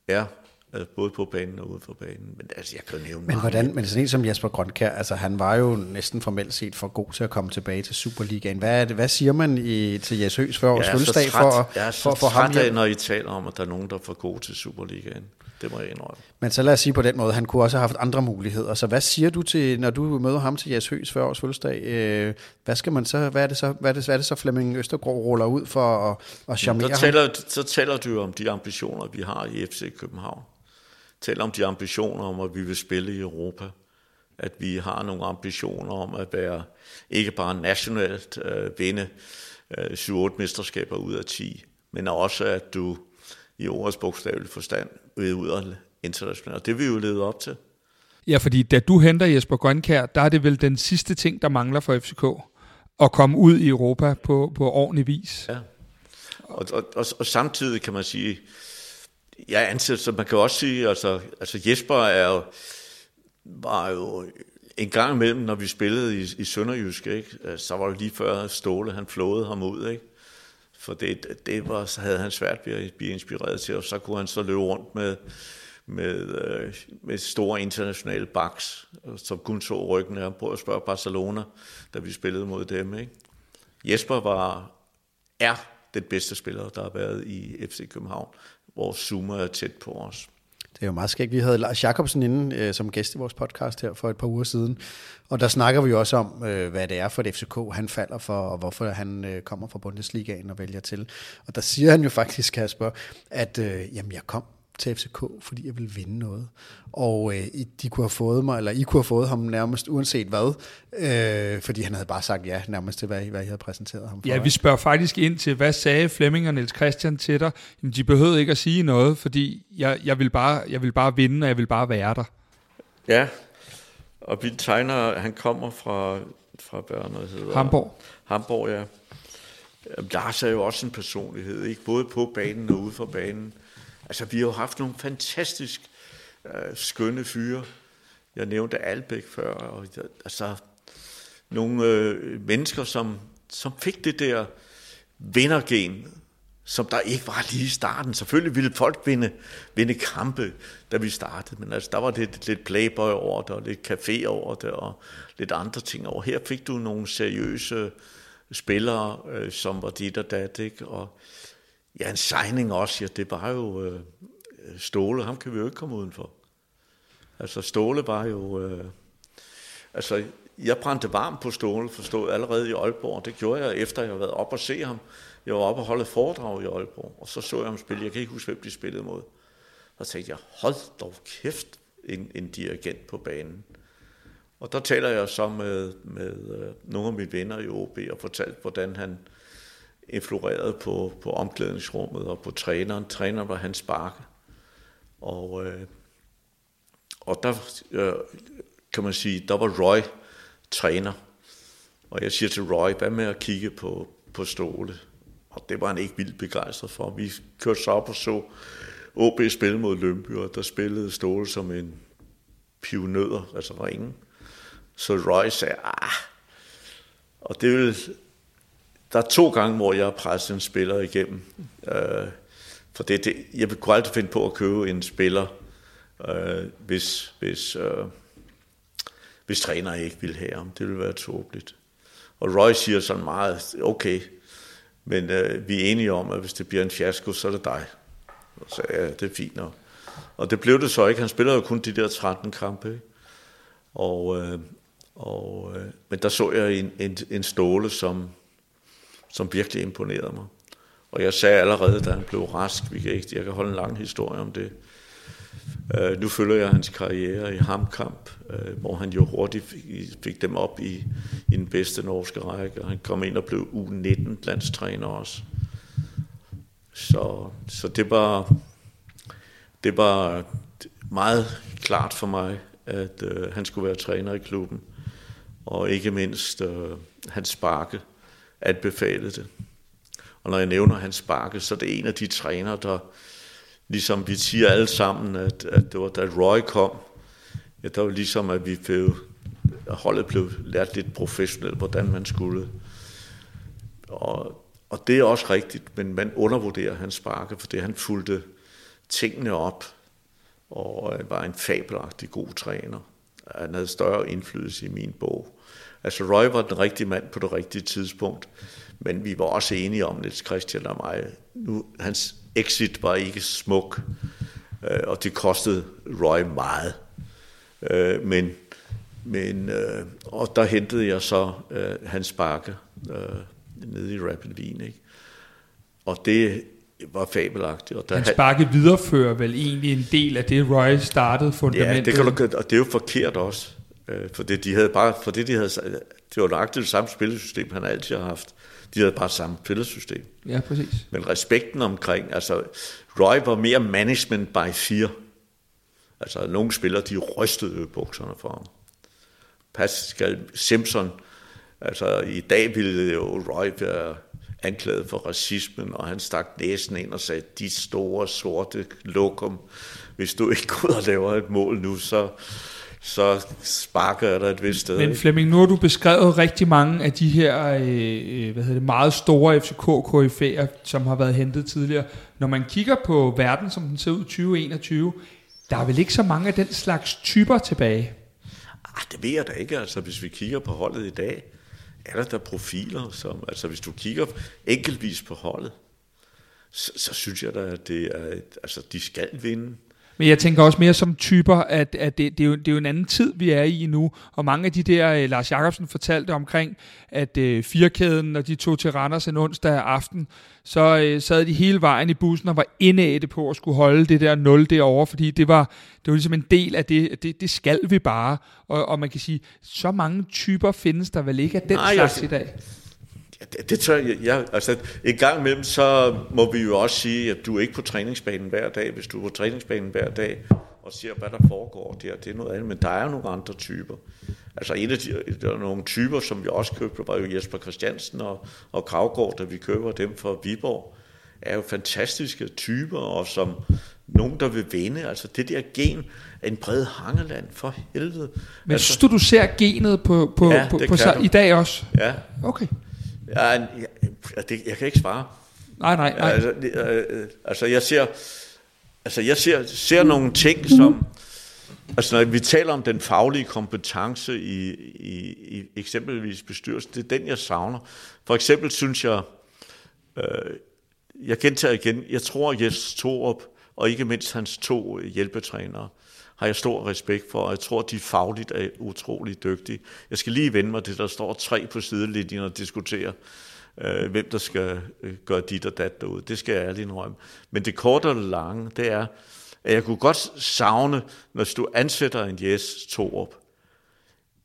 er altså både på banen og ude for banen. Men altså, jeg kan nævne Men hvordan, men sådan en som Jesper Grønkær, altså han var jo næsten formelt set for god til at komme tilbage til Superligaen. Hvad, er det, hvad siger man i, til Jes Høs for års fødselsdag for, er så for, for ham? Jeg når I taler om, at der er nogen, der er for god til Superligaen. Det må jeg indrømme. Men så lad os sige på den måde, han kunne også have haft andre muligheder. Så hvad siger du til, når du møder ham til Jes Høs 40 års fødselsdag? Øh, hvad skal man så, hvad er det så, hvad er det, hvad er det så Flemming Østergaard ruller ud for at, at charmere ja, taler, ham? Så taler du om de ambitioner, vi har i FC København. Taler om de ambitioner om, at vi vil spille i Europa. At vi har nogle ambitioner om at være ikke bare nationalt øh, vinde øh, 7-8 mesterskaber ud af 10, men også at du i ordets bogstavelige forstand ved ud af internationalt. Og det vi jo lede op til. Ja, fordi da du henter Jesper Grønkær, der er det vel den sidste ting, der mangler for FCK. At komme ud i Europa på, på ordentlig vis. Ja. Og, og, og, og samtidig kan man sige, jeg anser, så man kan også sige, altså, altså Jesper er jo, var jo en gang imellem, når vi spillede i, i Sønderjysk, ikke? så var det lige før Ståle, han flåede ham ud, ikke? For det, det var, så havde han svært ved at blive inspireret til, og så kunne han så løbe rundt med, med, øh, med store internationale backs, som kun så ryggen af. Prøv at spørge Barcelona, da vi spillede mod dem. Ikke? Jesper var, er den bedste spiller, der har været i FC København, hvor Zuma er tæt på os. Det er jo meget skægt. Vi havde Lars Jacobsen inde øh, som gæst i vores podcast her for et par uger siden, og der snakker vi jo også om, øh, hvad det er for et FCK, han falder for, og hvorfor han øh, kommer fra Bundesligaen og vælger til. Og der siger han jo faktisk, Kasper, at øh, jamen, jeg kom til FCK, fordi jeg ville vinde noget. Og øh, de kunne have fået mig, eller I kunne have fået ham nærmest uanset hvad, øh, fordi han havde bare sagt ja nærmest til, hvad, hvad I havde præsenteret ham for. Ja, vi spørger faktisk ind til, hvad sagde Flemming og Niels Christian til dig? Jamen, de behøvede ikke at sige noget, fordi jeg, jeg, vil bare, jeg vil bare vinde, og jeg vil bare være der. Ja, og vi tegner, han kommer fra, fra børnet, hedder Hamburg. Hamburg, ja. Lars er jo også en personlighed, ikke? både på banen og ude for banen. Altså, vi har jo haft nogle fantastisk øh, skønne fyre. Jeg nævnte Albæk før, og altså nogle øh, mennesker, som, som fik det der vindergen, som der ikke var lige i starten. Selvfølgelig ville folk vinde, vinde kampe, da vi startede, men altså, der var lidt, lidt playboy over det, og lidt café over det, og lidt andre ting over. Her fik du nogle seriøse spillere, øh, som var dit og dat, ikke? og Ja, en signing også. Ja, det var jo øh, Ståle. Ham kan vi jo ikke komme udenfor. Altså Ståle var jo... Øh, altså, jeg brændte varm på Ståle, forstod allerede i Aalborg. Det gjorde jeg, efter jeg havde været op og se ham. Jeg var oppe og holde foredrag i Aalborg, og så så jeg ham spille. Jeg kan ikke huske, hvem de spillede mod. Og tænkte jeg, hold dog kæft, en, en dirigent på banen. Og der taler jeg så med, med øh, nogle af mine venner i OB og fortalte, hvordan han influerede på, på omklædningsrummet og på træneren. Træneren var hans Sparke. Og, øh, og der øh, kan man sige, der var Roy træner. Og jeg siger til Roy, hvad med at kigge på, på Ståle? Og det var han ikke vildt begejstret for. Vi kørte så op og så OB spille mod Lønby, og der spillede Ståle som en pionøder, altså ringen. Så Roy sagde, ah, og det vil der er to gange, hvor jeg har presset en spiller igennem. Øh, for det, det, jeg vil kunne aldrig finde på at købe en spiller, øh, hvis, hvis, øh, hvis træner ikke vil have ham. Det ville være tåbeligt. Og Roy siger sådan meget, okay, men øh, vi er enige om, at hvis det bliver en fiasko, så er det dig. Og så ja, det er fint nok. Og det blev det så ikke. Han spiller jo kun de der 13 kampe. Ikke? Og, øh, og, øh, men der så jeg en, en, en ståle, som, som virkelig imponerede mig. Og jeg sagde allerede, da han blev rask, vi kan ikke, jeg kan holde en lang historie om det. Uh, nu følger jeg hans karriere i Hamkamp, uh, hvor han jo hurtigt fik, fik dem op i, i den bedste norske række, og han kom ind og blev U19 landstræner også. Så, så det var det var meget klart for mig, at uh, han skulle være træner i klubben, og ikke mindst uh, hans sparke anbefalede det. Og når jeg nævner hans sparke, så er det en af de træner, der ligesom vi siger alle sammen, at, at det var da Roy kom, ja, der var ligesom, at vi blev, holdet blev lært lidt professionelt, hvordan man skulle. Og, og det er også rigtigt, men man undervurderer hans sparke, fordi han fulgte tingene op, og øh, var en fabelagtig god træner. Han havde større indflydelse i min bog. Altså Roy var den rigtige mand på det rigtige tidspunkt, men vi var også enige om, Niels Christian og mig, nu, hans exit var ikke smuk, øh, og det kostede Roy meget. Øh, men, men øh, og der hentede jeg så øh, hans bakke øh, nede i Rapid Wien, ikke? Og det var fabelagtigt. Og der Hans bakke viderefører vel egentlig en del af det, Roy startede fundamentet. Ja, det kan du, og det er jo forkert også. Øh, for det, de havde bare, for det, de havde, det var nøjagtigt det samme spillesystem, han altid har haft. De havde bare samme spillesystem. Ja, præcis. Men respekten omkring, altså Roy var mere management by fear. Altså nogle spillere, de rystede bukserne for ham. Pascal Simpson, altså i dag ville jo Roy være anklaget for racismen, og han stak næsen ind og sagde, de store sorte lokum, hvis du ikke går ud og laver et mål nu, så, så sparker jeg dig et vist sted. Men Flemming, nu har du beskrevet rigtig mange af de her øh, øh hvad hedder det, meget store FCK KF'er, som har været hentet tidligere. Når man kigger på verden, som den ser ud 2021, der er vel ikke så mange af den slags typer tilbage? Ah, det ved jeg da ikke. Altså, hvis vi kigger på holdet i dag, er der der profiler, som, altså hvis du kigger enkeltvis på holdet, så, så synes jeg da, at det er, altså de skal vinde. Men jeg tænker også mere som typer, at, at det, det, er jo, det er jo en anden tid, vi er i nu. Og mange af de der, uh, Lars Jacobsen fortalte omkring, at uh, firkæden, når de tog til Randers en onsdag aften, så uh, sad de hele vejen i bussen og var indætte på at skulle holde det der 0 derovre, fordi det var, det var ligesom en del af det, det, det skal vi bare. Og, og man kan sige, så mange typer findes der vel ikke af den Nej, slags jeg, i dag? Det, det tør jeg. jeg altså, en gang imellem, så må vi jo også sige, at du er ikke på træningsbanen hver dag. Hvis du er på træningsbanen hver dag og ser, hvad der foregår der, det er noget andet. Men der er jo nogle andre typer. Altså en af de, der er nogle typer, som vi også købte, var jo Jesper Christiansen og, og Kravgaard, da vi køber dem fra Viborg, er jo fantastiske typer, og som nogen, der vil vinde. Altså det der gen af en bred hangeland, for helvede. Men altså, synes du, du ser genet på, på, Ja, på, på sig i dag også? Ja, Okay. Ja, jeg, jeg, det, jeg kan ikke svare. Nej, nej, nej. Altså, det, øh, altså jeg ser, altså jeg ser, ser nogle ting, som, altså når vi taler om den faglige kompetence i, i, i eksempelvis bestyrelsen, det er den, jeg savner. For eksempel synes jeg, øh, jeg gentager igen, jeg tror, at Jes Torup, og ikke mindst hans to hjælpetrænere, har jeg stor respekt for, og jeg tror, de fagligt er utrolig dygtige. Jeg skal lige vende mig til, der står tre på sidelinjen og diskuterer, øh, hvem der skal øh, gøre dit og dat derude. Det skal jeg ærligt indrømme. Men det korte og lange, det er, at jeg kunne godt savne, når du ansætter en Jes Torup,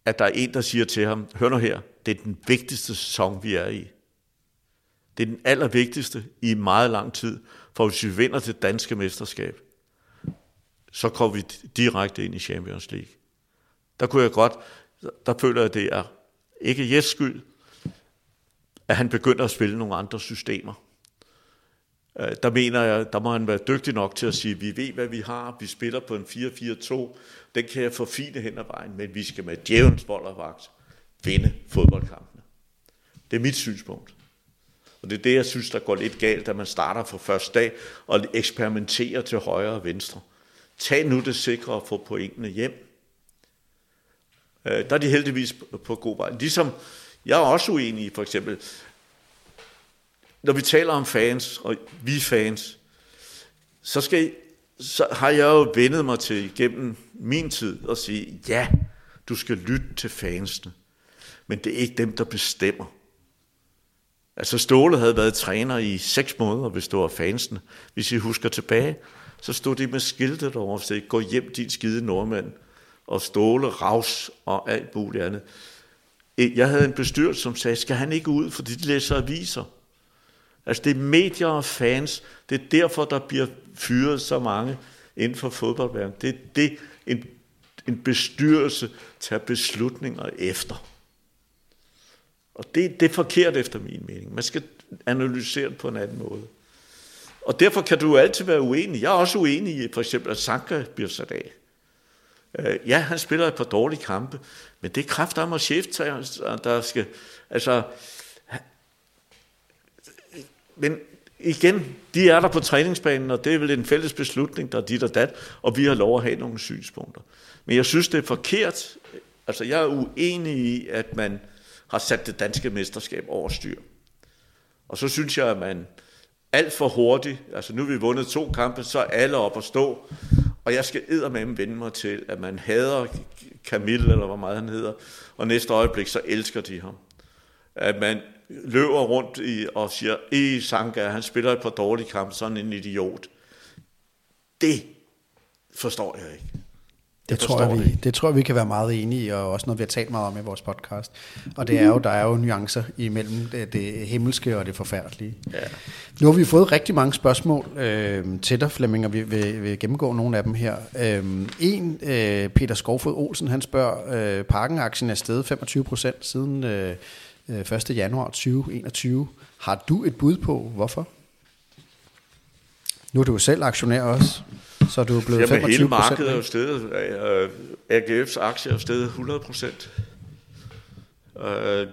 at der er en, der siger til ham, hør nu her, det er den vigtigste sæson, vi er i. Det er den allervigtigste i meget lang tid, for hvis vi vinder det danske mesterskab, så kommer vi direkte ind i Champions League. Der kunne jeg godt, der føler jeg, det er ikke Jes skyld, at han begynder at spille nogle andre systemer. Øh, der mener jeg, der må han være dygtig nok til at sige, vi ved, hvad vi har, vi spiller på en 4-4-2, den kan jeg forfine hen ad vejen, men vi skal med djævens vold og vagt vinde fodboldkampene. Det er mit synspunkt. Og det er det, jeg synes, der går lidt galt, da man starter fra første dag og eksperimenterer til højre og venstre. Tag nu det sikre og få pointene hjem. Øh, Der er de heldigvis på god vej. Ligesom jeg er også uenig i, for eksempel, når vi taler om fans, og vi fans, så, skal, så har jeg jo vendet mig til igennem min tid at sige, ja, du skal lytte til fansene, men det er ikke dem, der bestemmer. Altså Ståle havde været træner i seks måneder, hvis det var fansene. Hvis I husker tilbage, så stod de med skiltet over, sagde, gå hjem, din skide nordmand, og Ståle, Raus og alt muligt andet. E, jeg havde en bestyrelse, som sagde, skal han ikke ud, fordi de læser aviser. Altså det er medier og fans, det er derfor, der bliver fyret så mange inden for fodboldverdenen. Det er det, en, en bestyrelse tager beslutninger efter. Og det, det er forkert efter min mening. Man skal analysere det på en anden måde. Og derfor kan du altid være uenig. Jeg er også uenig i, for eksempel, at Sanka bliver sat af. Øh, Ja, han spiller et par dårlige kampe, men det er kraft om og cheftræner, der skal... Altså, men igen, de er der på træningsbanen, og det er vel en fælles beslutning, der er dit og dat, og vi har lov at have nogle synspunkter. Men jeg synes, det er forkert. Altså, jeg er uenig i, at man har sat det danske mesterskab over styr. Og så synes jeg, at man alt for hurtigt, altså nu har vi vundet to kampe, så er alle op at stå, og jeg skal eddermame vende mig til, at man hader Camille, eller hvor meget han hedder, og næste øjeblik, så elsker de ham. At man løber rundt i, og siger, e, i Sanka, han spiller et par dårlige kampe, sådan en idiot. Det forstår jeg ikke. Det tror, jeg, vi, det det tror jeg, vi kan være meget enige i, og også noget, vi har talt meget om i vores podcast. Og det er jo, der er jo nuancer imellem det, det himmelske og det forfærdelige. Ja. Nu har vi fået rigtig mange spørgsmål øh, til dig, Flemming, og vi vil, vil gennemgå nogle af dem her. Øh, en, øh, Peter Skovfod Olsen, han spørger, øh, parkenaktien er steget 25 procent siden øh, øh, 1. januar 2021. Har du et bud på, hvorfor? Nu er du jo selv aktionær også, så er du blevet Jamen, 25 hele markedet er jo steget. Øh, AGF's aktie er jo steget 100 procent. Øh,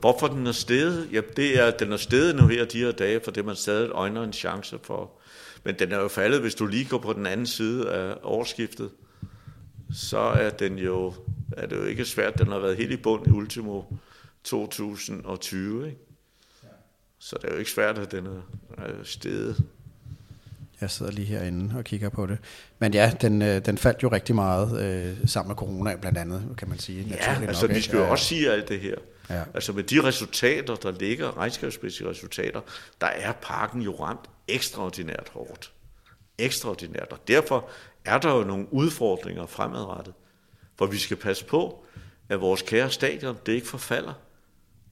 hvorfor den er steget? Ja, det er, den er steget nu her de her dage, for det man stadig øjner en chance for. Men den er jo faldet, hvis du lige går på den anden side af årsskiftet, så er den jo, er det jo ikke svært. Den har været helt i bund i ultimo 2020, ikke? Så det er jo ikke svært, at den er er steget. Jeg sidder lige herinde og kigger på det. Men ja, den, øh, den faldt jo rigtig meget øh, sammen med corona blandt andet, kan man sige. Ja, altså vi skal jo også sige alt det her. Ja. Altså med de resultater, der ligger, regnskabsmæssige resultater, der er parken jo ramt ekstraordinært hårdt. Ekstraordinært. Og derfor er der jo nogle udfordringer fremadrettet. For vi skal passe på, at vores kære stadion, det ikke forfalder.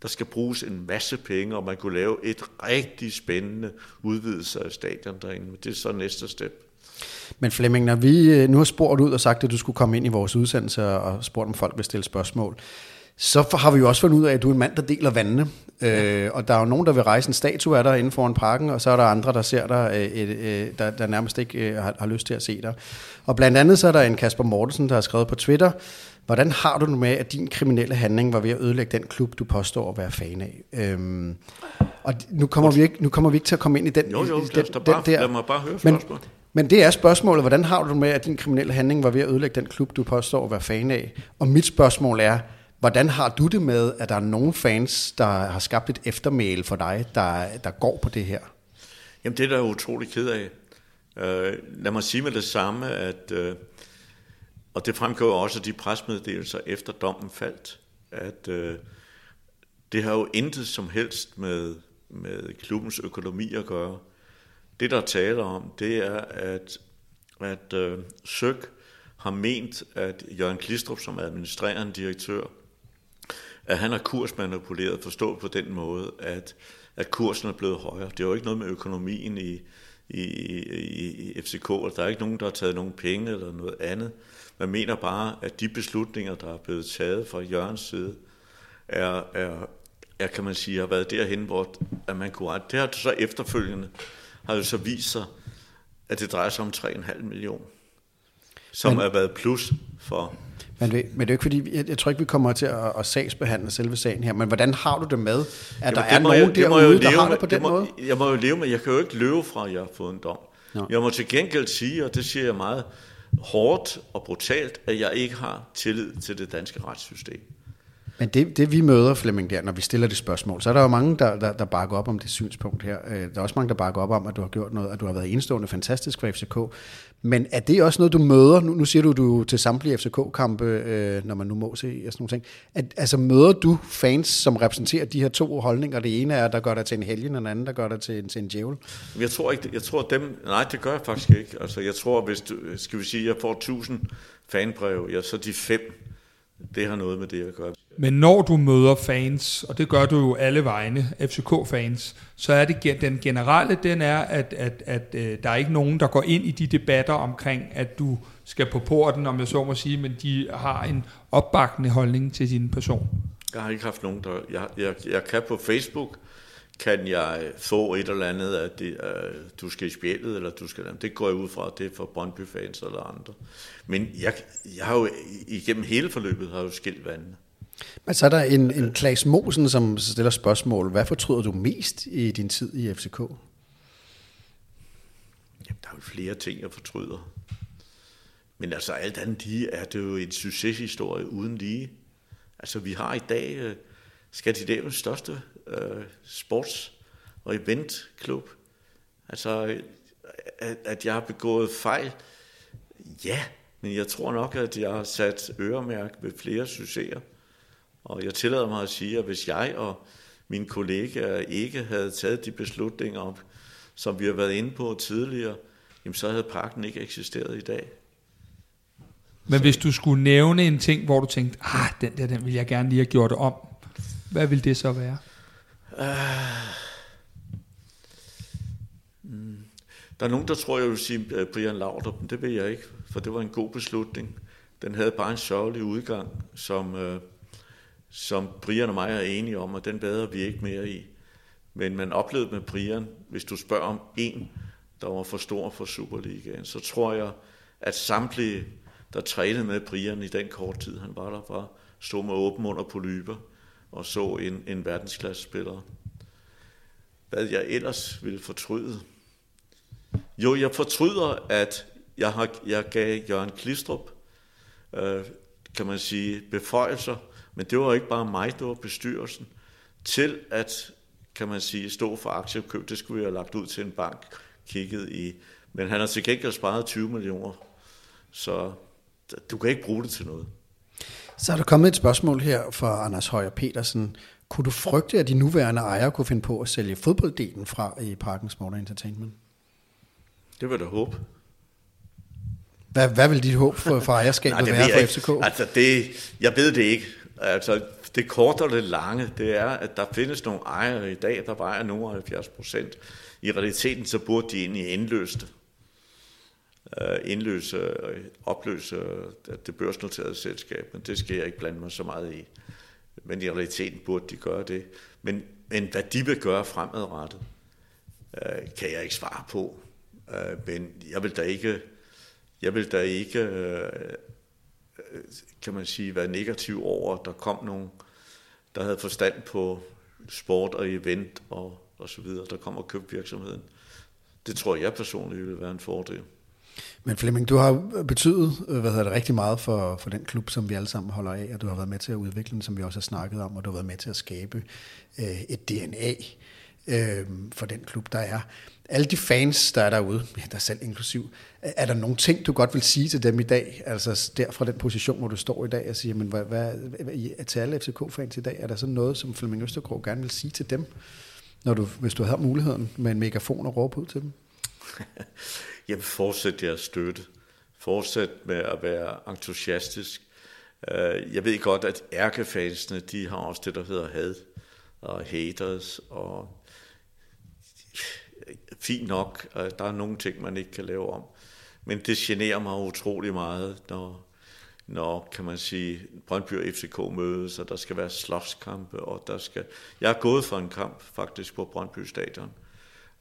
Der skal bruges en masse penge, og man kunne lave et rigtig spændende udvidelse af stadion derinde. Men det er så næste step. Men Flemming, når vi øh, nu har spurgt ud og sagt, at du skulle komme ind i vores udsendelse og spurgt, om folk vil stille spørgsmål, så har vi jo også fundet ud af, at du er en mand, der deler vandene. Øh, og der er jo nogen, der vil rejse en statue af dig inden foran parken, og så er der andre, der ser dig, øh, øh, der, der nærmest ikke øh, har, har lyst til at se dig. Og blandt andet så er der en Kasper Mortensen, der har skrevet på Twitter, hvordan har du det med, at din kriminelle handling var ved at ødelægge den klub, du påstår at være fan af? Øhm, og nu kommer, vi ikke, nu kommer vi ikke til at komme ind i den, Jo, jo, i lad, os da bare, lad mig bare høre men, men det er spørgsmålet, hvordan har du det med, at din kriminelle handling var ved at ødelægge den klub, du påstår at være fan af? Og mit spørgsmål er, hvordan har du det med, at der er nogle fans, der har skabt et eftermæl for dig, der, der går på det her? Jamen det er der utrolig ked af. Øh, lad mig sige med det samme, at, øh, og det fremgår også af de presmeddelelser efter dommen faldt, at øh, det har jo intet som helst med, med klubbens økonomi at gøre. Det der taler om, det er, at, at øh, Søk har ment, at Jørgen Klistrup som administrerende direktør, at han har kursmanipuleret, forstået på den måde, at, at kursen er blevet højere. Det er jo ikke noget med økonomien i, i, i, i FCK, og der er ikke nogen, der har taget nogen penge eller noget andet. Man mener bare, at de beslutninger, der er blevet taget fra Jørgens side, er, er, er kan man sige, har været derhen, hvor at man kunne rette. Det har så efterfølgende har jo så vist sig, at det drejer sig om 3,5 millioner, som Men- har været plus for Men det, men det er jo ikke fordi, jeg, jeg tror ikke, vi kommer til at, at sagsbehandle selve sagen her, men hvordan har du det med, at der Jamen, er det må nogen jeg- derude, der leve har med. det på den må, måde? Jeg må jo leve med, jeg kan jo ikke løbe fra, at jeg har fået en dom. Nå. Jeg må til gengæld sige, og det siger jeg meget hårdt og brutalt, at jeg ikke har tillid til det danske retssystem. Men det, det vi møder, Flemming, der, når vi stiller det spørgsmål, så er der jo mange, der, der, der bakker op om det synspunkt her. Øh, der er også mange, der bakker op om, at du har gjort noget, at du har været enestående fantastisk for FCK. Men er det også noget, du møder? Nu, nu siger du, du til samtlige FCK-kampe, øh, når man nu må se og sådan nogle ting. At, altså møder du fans, som repræsenterer de her to holdninger? Det ene er, der gør dig til en helgen, og den anden, der gør dig til en, til en djævel. Jeg tror ikke, jeg tror dem, nej, det gør jeg faktisk ikke. Altså, jeg tror, hvis du, skal vi sige, jeg får 1000 fanbreve, ja, så de fem, det har noget med det at gøre. Men når du møder fans, og det gør du jo alle vegne, FCK-fans, så er det den generelle, den er, at, at, at øh, der er ikke nogen, der går ind i de debatter omkring, at du skal på porten, om jeg så må sige, men de har en opbakkende holdning til din person. Jeg har ikke haft nogen, der... Jeg, jeg, jeg kan på Facebook, kan jeg få et eller andet, at det, uh, du skal i spjældet, eller du skal... Det går jeg ud fra, at det er for Brøndby-fans eller andre. Men jeg, jeg har jo igennem hele forløbet har jo skilt vandene. Men så er der en, en Klaas Mosen, som stiller spørgsmål. Hvad fortryder du mest i din tid i FCK? Jamen, der er jo flere ting, jeg fortryder. Men altså alt andet lige er det jo en succeshistorie uden lige. Altså vi har i dag øh, Skandinaviens største øh, sports- og eventklub. Altså at, at jeg har begået fejl, ja, men jeg tror nok, at jeg har sat øremærk ved flere succeser. Og jeg tillader mig at sige, at hvis jeg og mine kollegaer ikke havde taget de beslutninger op, som vi har været inde på tidligere, jamen så havde parken ikke eksisteret i dag. Men hvis du skulle nævne en ting, hvor du tænkte, ah, den der, den vil jeg gerne lige have gjort om, hvad vil det så være? Øh. Mm. Der er nogen, der tror, jeg vil sige Brian Laudrup, men det vil jeg ikke, for det var en god beslutning. Den havde bare en sørgelig udgang, som, øh, som Brian og mig er enige om, og den bader vi ikke mere i. Men man oplevede med Brian, hvis du spørger om en, der var for stor for Superligaen, så tror jeg, at samtlige, der trænede med Brian i den kort tid, han var der, var, stod med åben under på polyper og så en, en verdensklasse spiller. Hvad jeg ellers ville fortryde, jo, jeg fortryder, at jeg, har, jeg gav Jørgen Klistrup, øh, kan man sige, beføjelser, men det var ikke bare mig, det var bestyrelsen, til at, kan man sige, stå for aktiekøb. Det skulle vi have lagt ud til en bank, kigget i Men han har til gengæld sparet 20 millioner, så du kan ikke bruge det til noget. Så er der kommet et spørgsmål her fra Anders Højer Petersen. Kunne du frygte, at de nuværende ejere kunne finde på at sælge fodbolddelen fra i Parken Sport Entertainment? Det vil jeg da håbe. Hvad, hvad vil dit håb for, for ejerskabet [LAUGHS] Nej, være for FCK? Altså det, jeg ved det ikke. Altså, det korte og det lange, det er, at der findes nogle ejere i dag, der vejer nogle 70 procent. I realiteten, så burde de egentlig indløse det. Øh, indløse indløse, opløse øh, det børsnoterede selskab, men det skal jeg ikke blande mig så meget i. Men i realiteten burde de gøre det. Men, men hvad de vil gøre fremadrettet, kan jeg ikke svare på. Men jeg vil da ikke, jeg vil da ikke kan man sige, være negativ over, at der kom nogen, der havde forstand på sport og event og, og så videre, der kom og købte virksomheden. Det tror jeg personligt ville være en fordel. Men Flemming, du har betydet øh, hvad hedder det, rigtig meget for, for den klub, som vi alle sammen holder af, og du har været med til at udvikle den, som vi også har snakket om, og du har været med til at skabe øh, et DNA øh, for den klub, der er alle de fans, der er derude, ja, der er selv inklusiv, er der nogle ting, du godt vil sige til dem i dag, altså der fra den position, hvor du står i dag, og siger, men hvad, hvad, hvad til alle FCK-fans i dag, er der sådan noget, som Flemming Østergaard gerne vil sige til dem, når du, hvis du har muligheden med en megafon og råbe ud til dem? [LAUGHS] Jeg fortsæt jeres støtte. Fortsæt med at være entusiastisk. Øh, jeg ved godt, at ærkefansene, de har også det, der hedder had og haters, og fint nok. Der er nogle ting, man ikke kan lave om. Men det generer mig utrolig meget, når, når kan man sige, Brøndby og FCK mødes, og der skal være slåskampe, og der skal... Jeg er gået for en kamp faktisk på Brøndby Stadion,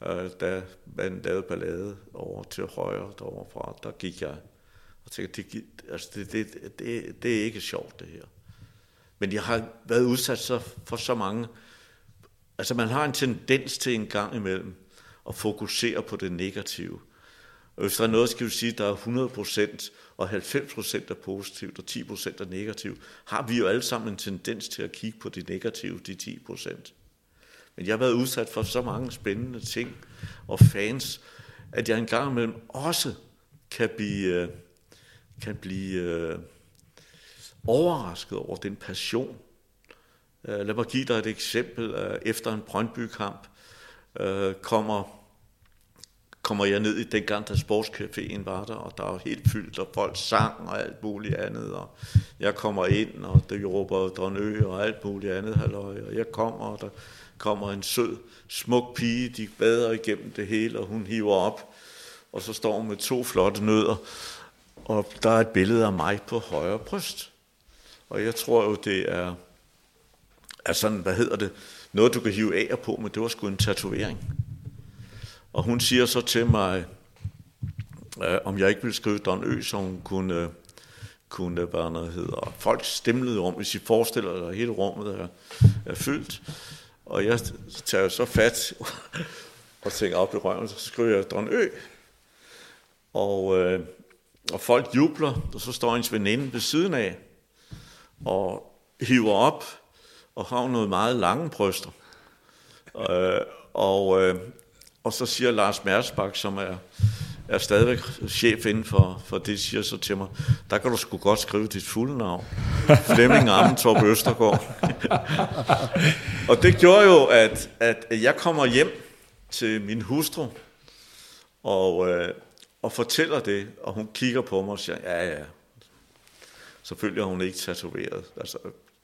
øh, da man lavede ballade over til højre derovre fra, der gik jeg og tænkte, det, altså det, det, det, det er ikke sjovt det her. Men jeg har været udsat for så mange, altså man har en tendens til en gang imellem, at fokusere på det negative. Og hvis der er noget, skal vi sige, der er 100% og 90% er positivt og 10% er negativt, har vi jo alle sammen en tendens til at kigge på det negative, de 10%. Men jeg har været udsat for så mange spændende ting og fans, at jeg engang imellem også kan blive, øh, kan blive øh, overrasket over den passion. Øh, lad mig give dig et eksempel. Efter en Brøndby-kamp, kommer, kommer jeg ned i den gang, da sportscaféen var der, og der var helt fyldt, og folk sang og alt muligt andet, og jeg kommer ind, og det råber Drønø og alt muligt andet, halløj, og jeg kommer, og der kommer en sød, smuk pige, de bader igennem det hele, og hun hiver op, og så står hun med to flotte nødder, og der er et billede af mig på højre bryst. Og jeg tror jo, det er, er sådan, hvad hedder det, noget, du kan hive af på, men det var sgu en tatovering. Og hun siger så til mig, øh, om jeg ikke ville skrive Don Ø, så hun kunne, øh, kunne hvad noget hedder. Folk stemlede om, hvis I forestiller dig, at hele rummet er, er fyldt. Og jeg tager så fat og tænker op i røven, så skriver jeg Don Ø. Og, øh, og folk jubler, og så står ens veninde ved siden af, og hiver op, og har noget meget lange bryster. Øh, og, øh, og så siger Lars Mersbach, som er, er stadigvæk chef inden for, for det, siger så til mig, der kan du sgu godt skrive dit fulde navn. Flemming Ammentorp Østergaard. [LAUGHS] og det gjorde jo, at, at jeg kommer hjem til min hustru, og, øh, og fortæller det, og hun kigger på mig og siger, ja, ja, selvfølgelig har hun ikke tatoveret. Altså,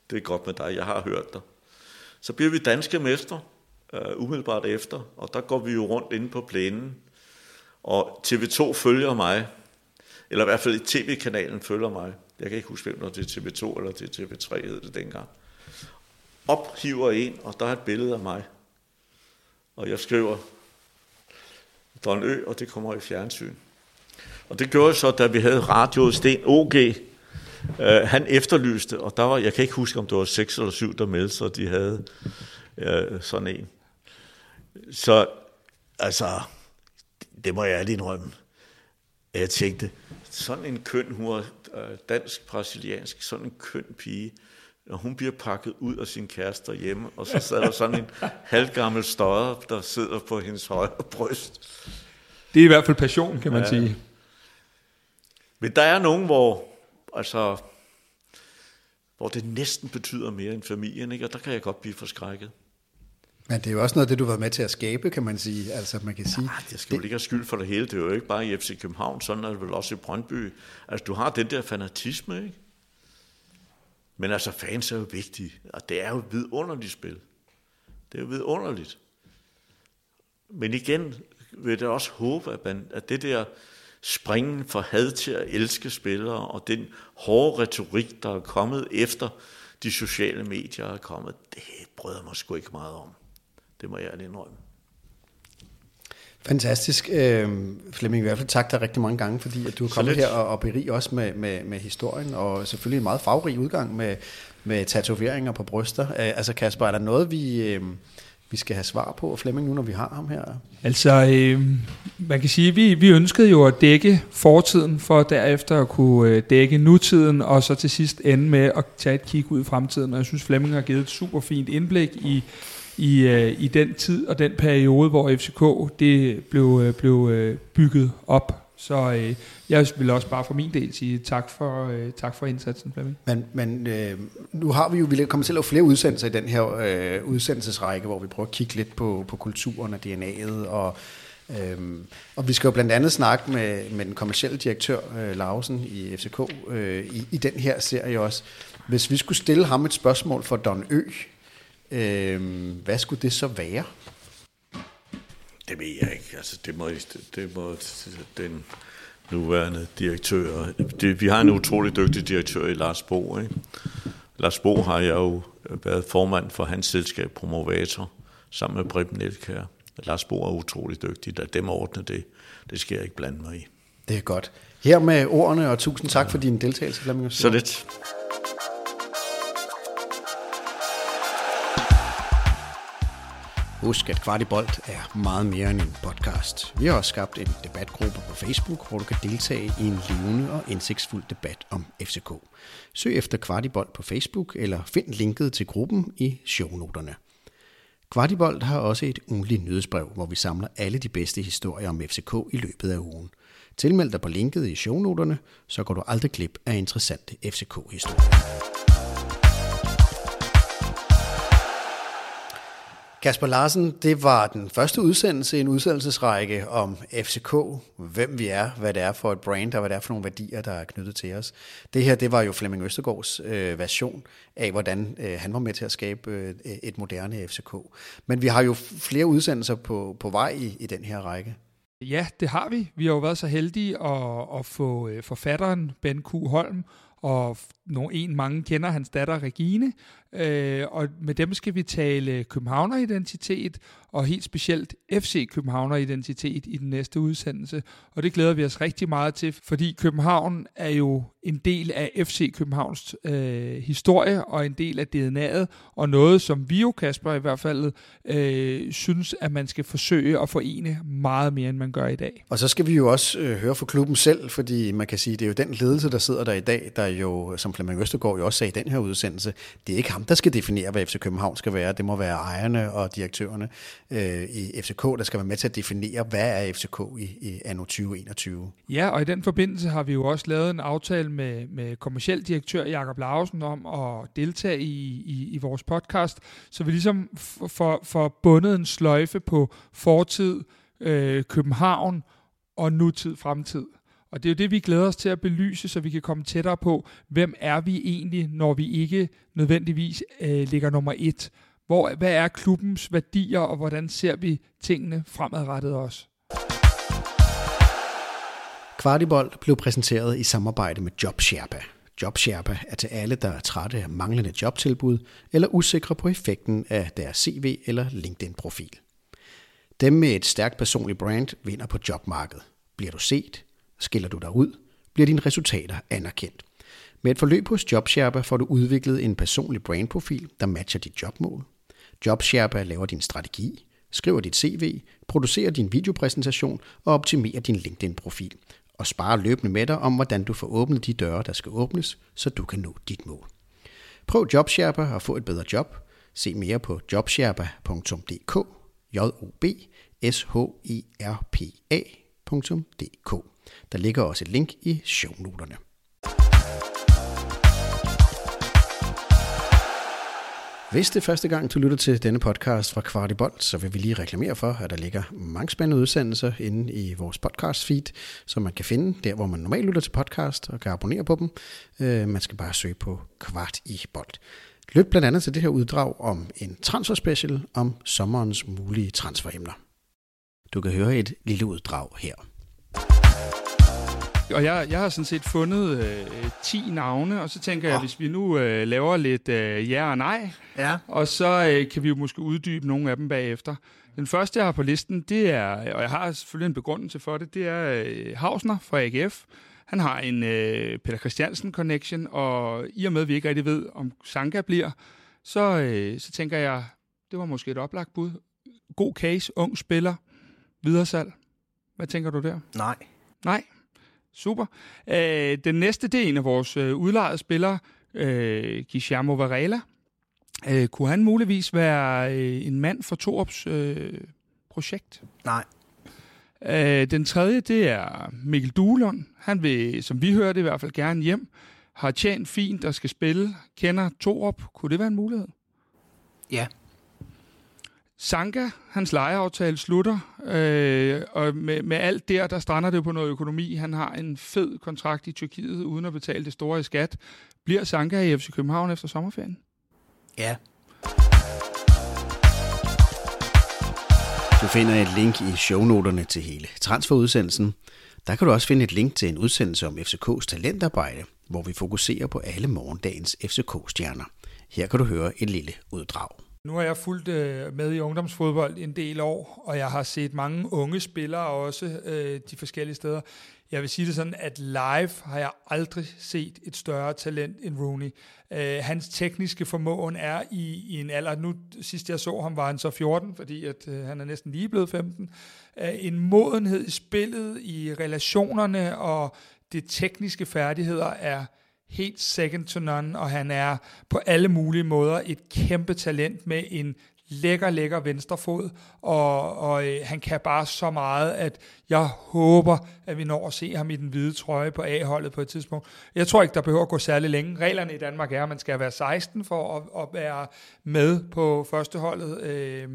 det er godt med dig, jeg har hørt dig. Så bliver vi danske mestre uh, umiddelbart efter, og der går vi jo rundt inde på plænen, og TV2 følger mig, eller i hvert fald tv-kanalen følger mig. Jeg kan ikke huske, hvem det er TV2 eller det er TV3, hed det dengang. Ophiver en, og der er et billede af mig. Og jeg skriver Don Ø, og det kommer i fjernsyn. Og det gjorde så, da vi havde radioet Sten OG, Uh, øh, han efterlyste, og der var, jeg kan ikke huske, om det var seks eller syv, der meldte sig, de havde uh, sådan en. Så, altså, det må jeg ærligt indrømme. Jeg tænkte, sådan en køn, hun var uh, dansk-brasiliansk, sådan en køn pige, og hun bliver pakket ud af sin kæreste hjemme, og så sad der sådan en [LAUGHS] halvgammel støder, der sidder på hendes højre bryst. det er i hvert fald passion, kan man ja. sige. Men der er nogen, hvor, altså, hvor det næsten betyder mere end familien, ikke? og der kan jeg godt blive forskrækket. Men det er jo også noget af det, du har været med til at skabe, kan man sige. Altså, man kan sige ja, det skal jo ikke have skyld for det hele. Det er jo ikke bare i FC København, sådan er det vel også i Brøndby. Altså, du har den der fanatisme, ikke? Men altså, fans er jo vigtige, og det er jo vidunderligt spil. Det er jo vidunderligt. Men igen vil jeg også håbe, at, man, at det der springen fra had til at elske spillere, og den hårde retorik, der er kommet efter de sociale medier er kommet, det bryder mig sgu ikke meget om. Det må jeg ærligt indrømme. Fantastisk. Øh, Flemming, i hvert fald tak dig rigtig mange gange, fordi at du er kommet her og, og berig os med, med, med historien, og selvfølgelig en meget farverig udgang med, med tatoveringer på bryster. Øh, altså Kasper, er der noget, vi, øh, vi skal have svar på, Flemming, nu når vi har ham her? Altså, øh, man kan sige, at vi, vi ønskede jo at dække fortiden, for derefter at kunne øh, dække nutiden, og så til sidst ende med at tage et kig ud i fremtiden. Og jeg synes, Flemming har givet et super fint indblik i i, øh, i den tid og den periode, hvor FCK det blev, øh, blev øh, bygget op. Så øh, jeg vil også bare for min del sige tak for, øh, tak for indsatsen, Flemming. Men, men øh, nu har vi jo, vi kommer til at lave flere udsendelser i den her øh, udsendelsesrække, hvor vi prøver at kigge lidt på, på kulturen og DNA'et, og, øh, og vi skal jo blandt andet snakke med, med den kommercielle direktør, øh, Lausen i FCK, øh, i, i den her serie også. Hvis vi skulle stille ham et spørgsmål for Don Ø, Øh, hvad skulle det så være? Det ved jeg ikke. Altså, det må, det må den nuværende direktør... Det, vi har en utrolig dygtig direktør i Lars Bo. Ikke? Lars Bo har jeg jo været formand for hans selskab Promovator, sammen med Bribben Elkær. Lars Bo er utrolig dygtig. Lad dem ordne det. Det skal jeg ikke blande mig i. Det er godt. Her med ordene, og tusind tak for din deltagelse, Flemming. Så lidt. Husk, at Kvartibolt er meget mere end en podcast. Vi har også skabt en debatgruppe på Facebook, hvor du kan deltage i en levende og indsigtsfuld debat om FCK. Søg efter Kvartibolt på Facebook, eller find linket til gruppen i shownoterne. Kvartibolt har også et ugenligt nyhedsbrev, hvor vi samler alle de bedste historier om FCK i løbet af ugen. Tilmeld dig på linket i shownoterne, så går du aldrig glip af interessante FCK-historier. Kasper Larsen, det var den første udsendelse i en udsendelsesrække om FCK, hvem vi er, hvad det er for et brand, og hvad det er for nogle værdier, der er knyttet til os. Det her, det var jo Flemming Østergaards øh, version af, hvordan øh, han var med til at skabe øh, et moderne FCK. Men vi har jo flere udsendelser på, på vej i, i den her række. Ja, det har vi. Vi har jo været så heldige at, at få øh, forfatteren Ben Q. Holm og nogen, en mange kender hans datter Regine, øh, og med dem skal vi tale Københavner-identitet, og helt specielt FC Københavner-identitet i den næste udsendelse. Og det glæder vi os rigtig meget til, fordi København er jo en del af FC Københavns øh, historie og en del af DNA'et, og noget, som vi jo, Kasper, i hvert fald øh, synes, at man skal forsøge at forene meget mere, end man gør i dag. Og så skal vi jo også øh, høre fra klubben selv, fordi man kan sige, det er jo den ledelse, der sidder der i dag, der jo, som Flemming Østergaard jo også sagde i den her udsendelse, det er ikke ham, der skal definere, hvad FC København skal være. Det må være ejerne og direktørerne øh, i FCK, der skal være med til at definere, hvad er FCK i, i anno 2021. Ja, og i den forbindelse har vi jo også lavet en aftale med, med kommersiel direktør Jakob Larsen om at deltage i, i, i vores podcast, så vi ligesom får, får bundet en sløjfe på fortid, øh, København og nutid, fremtid. Og det er jo det, vi glæder os til at belyse, så vi kan komme tættere på, hvem er vi egentlig, når vi ikke nødvendigvis øh, ligger nummer et. Hvor, hvad er klubbens værdier, og hvordan ser vi tingene fremadrettet også? Kvartibold blev præsenteret i samarbejde med JobSherpa. JobSherpa er til alle, der er trætte af manglende jobtilbud eller usikre på effekten af deres CV eller LinkedIn-profil. Dem med et stærkt personligt brand vinder på jobmarkedet. Bliver du set, Skiller du dig ud, bliver dine resultater anerkendt. Med et forløb hos JobSherpa får du udviklet en personlig brandprofil, der matcher dit jobmål. JobSherpa laver din strategi, skriver dit CV, producerer din videopræsentation og optimerer din LinkedIn-profil og sparer løbende med dig om, hvordan du får åbnet de døre, der skal åbnes, så du kan nå dit mål. Prøv JobSherpa og få et bedre job. Se mere på jobsherpa.dk j o b s h e r p a.dk der ligger også et link i shownoterne. Hvis det er første gang, du lytter til denne podcast fra Kvartibolt, så vil vi lige reklamere for, at der ligger mange spændende udsendelser inde i vores podcast feed, som man kan finde der, hvor man normalt lytter til podcast og kan abonnere på dem. Øh, man skal bare søge på Kvart i Bolt. Lyt blandt andet til det her uddrag om en transfer special om sommerens mulige transferemner. Du kan høre et lille uddrag her. Og jeg, jeg har sådan set fundet øh, 10 navne, og så tænker jeg, hvis vi nu øh, laver lidt øh, ja og nej, Ja. og så øh, kan vi jo måske uddybe nogle af dem bagefter. Den første, jeg har på listen, det er, og jeg har selvfølgelig en begrundelse for det, det er øh, Hausner fra AGF. Han har en øh, Peter Christiansen connection, og i og med, at vi ikke rigtig ved, om Sanka bliver, så, øh, så tænker jeg, det var måske et oplagt bud. God case, ung spiller, videresalg. Hvad tænker du der? Nej. Nej. Super. Øh, den næste, det er en af vores øh, udlejede spillere, øh, Guillermo Varela. Øh, kunne han muligvis være øh, en mand for Torps øh, projekt? Nej. Øh, den tredje, det er Mikkel Duelund. Han vil, som vi hørte, i hvert fald gerne hjem. Har tjent fint og skal spille. Kender Torp. Kunne det være en mulighed? Ja. Sanka, hans lejeaftale slutter, øh, og med, med alt der, der strander det på noget økonomi. Han har en fed kontrakt i Tyrkiet, uden at betale det store i skat. Bliver Sanka i FC København efter sommerferien? Ja. Du finder et link i shownoterne til hele transferudsendelsen. Der kan du også finde et link til en udsendelse om FCK's talentarbejde, hvor vi fokuserer på alle morgendagens FCK-stjerner. Her kan du høre et lille uddrag. Nu har jeg fulgt øh, med i ungdomsfodbold en del år, og jeg har set mange unge spillere også øh, de forskellige steder. Jeg vil sige det sådan, at live har jeg aldrig set et større talent end Rooney. Øh, hans tekniske formåen er i, i en alder, nu sidst jeg så ham var han så 14, fordi at, øh, han er næsten lige blevet 15. Øh, en modenhed i spillet, i relationerne og det tekniske færdigheder er helt second to none, og han er på alle mulige måder et kæmpe talent med en lækker, lækker venstrefod, og, og øh, han kan bare så meget, at jeg håber, at vi når at se ham i den hvide trøje på A-holdet på et tidspunkt. Jeg tror ikke, der behøver at gå særlig længe. Reglerne i Danmark er, at man skal være 16 for at, at være med på førsteholdet, øh,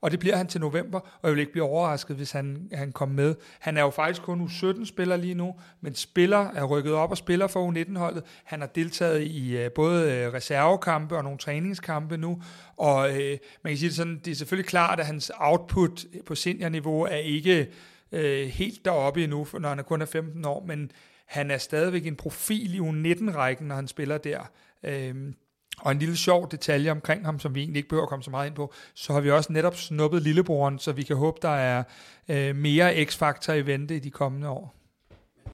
og det bliver han til november, og jeg vil ikke blive overrasket, hvis han, han kommer med. Han er jo faktisk kun U17-spiller lige nu, men spiller er rykket op og spiller for U19-holdet. Han har deltaget i øh, både øh, reservekampe og nogle træningskampe nu, og øh, man kan sige det sådan, det er selvfølgelig klart, at hans output på seniorniveau er ikke øh, helt deroppe endnu, når han kun er 15 år, men han er stadigvæk en profil i U19-rækken, når han spiller der. Øh, og en lille sjov detalje omkring ham, som vi egentlig ikke behøver at komme så meget ind på, så har vi også netop snuppet lillebroren, så vi kan håbe, der er øh, mere x-faktor i vente i de kommende år.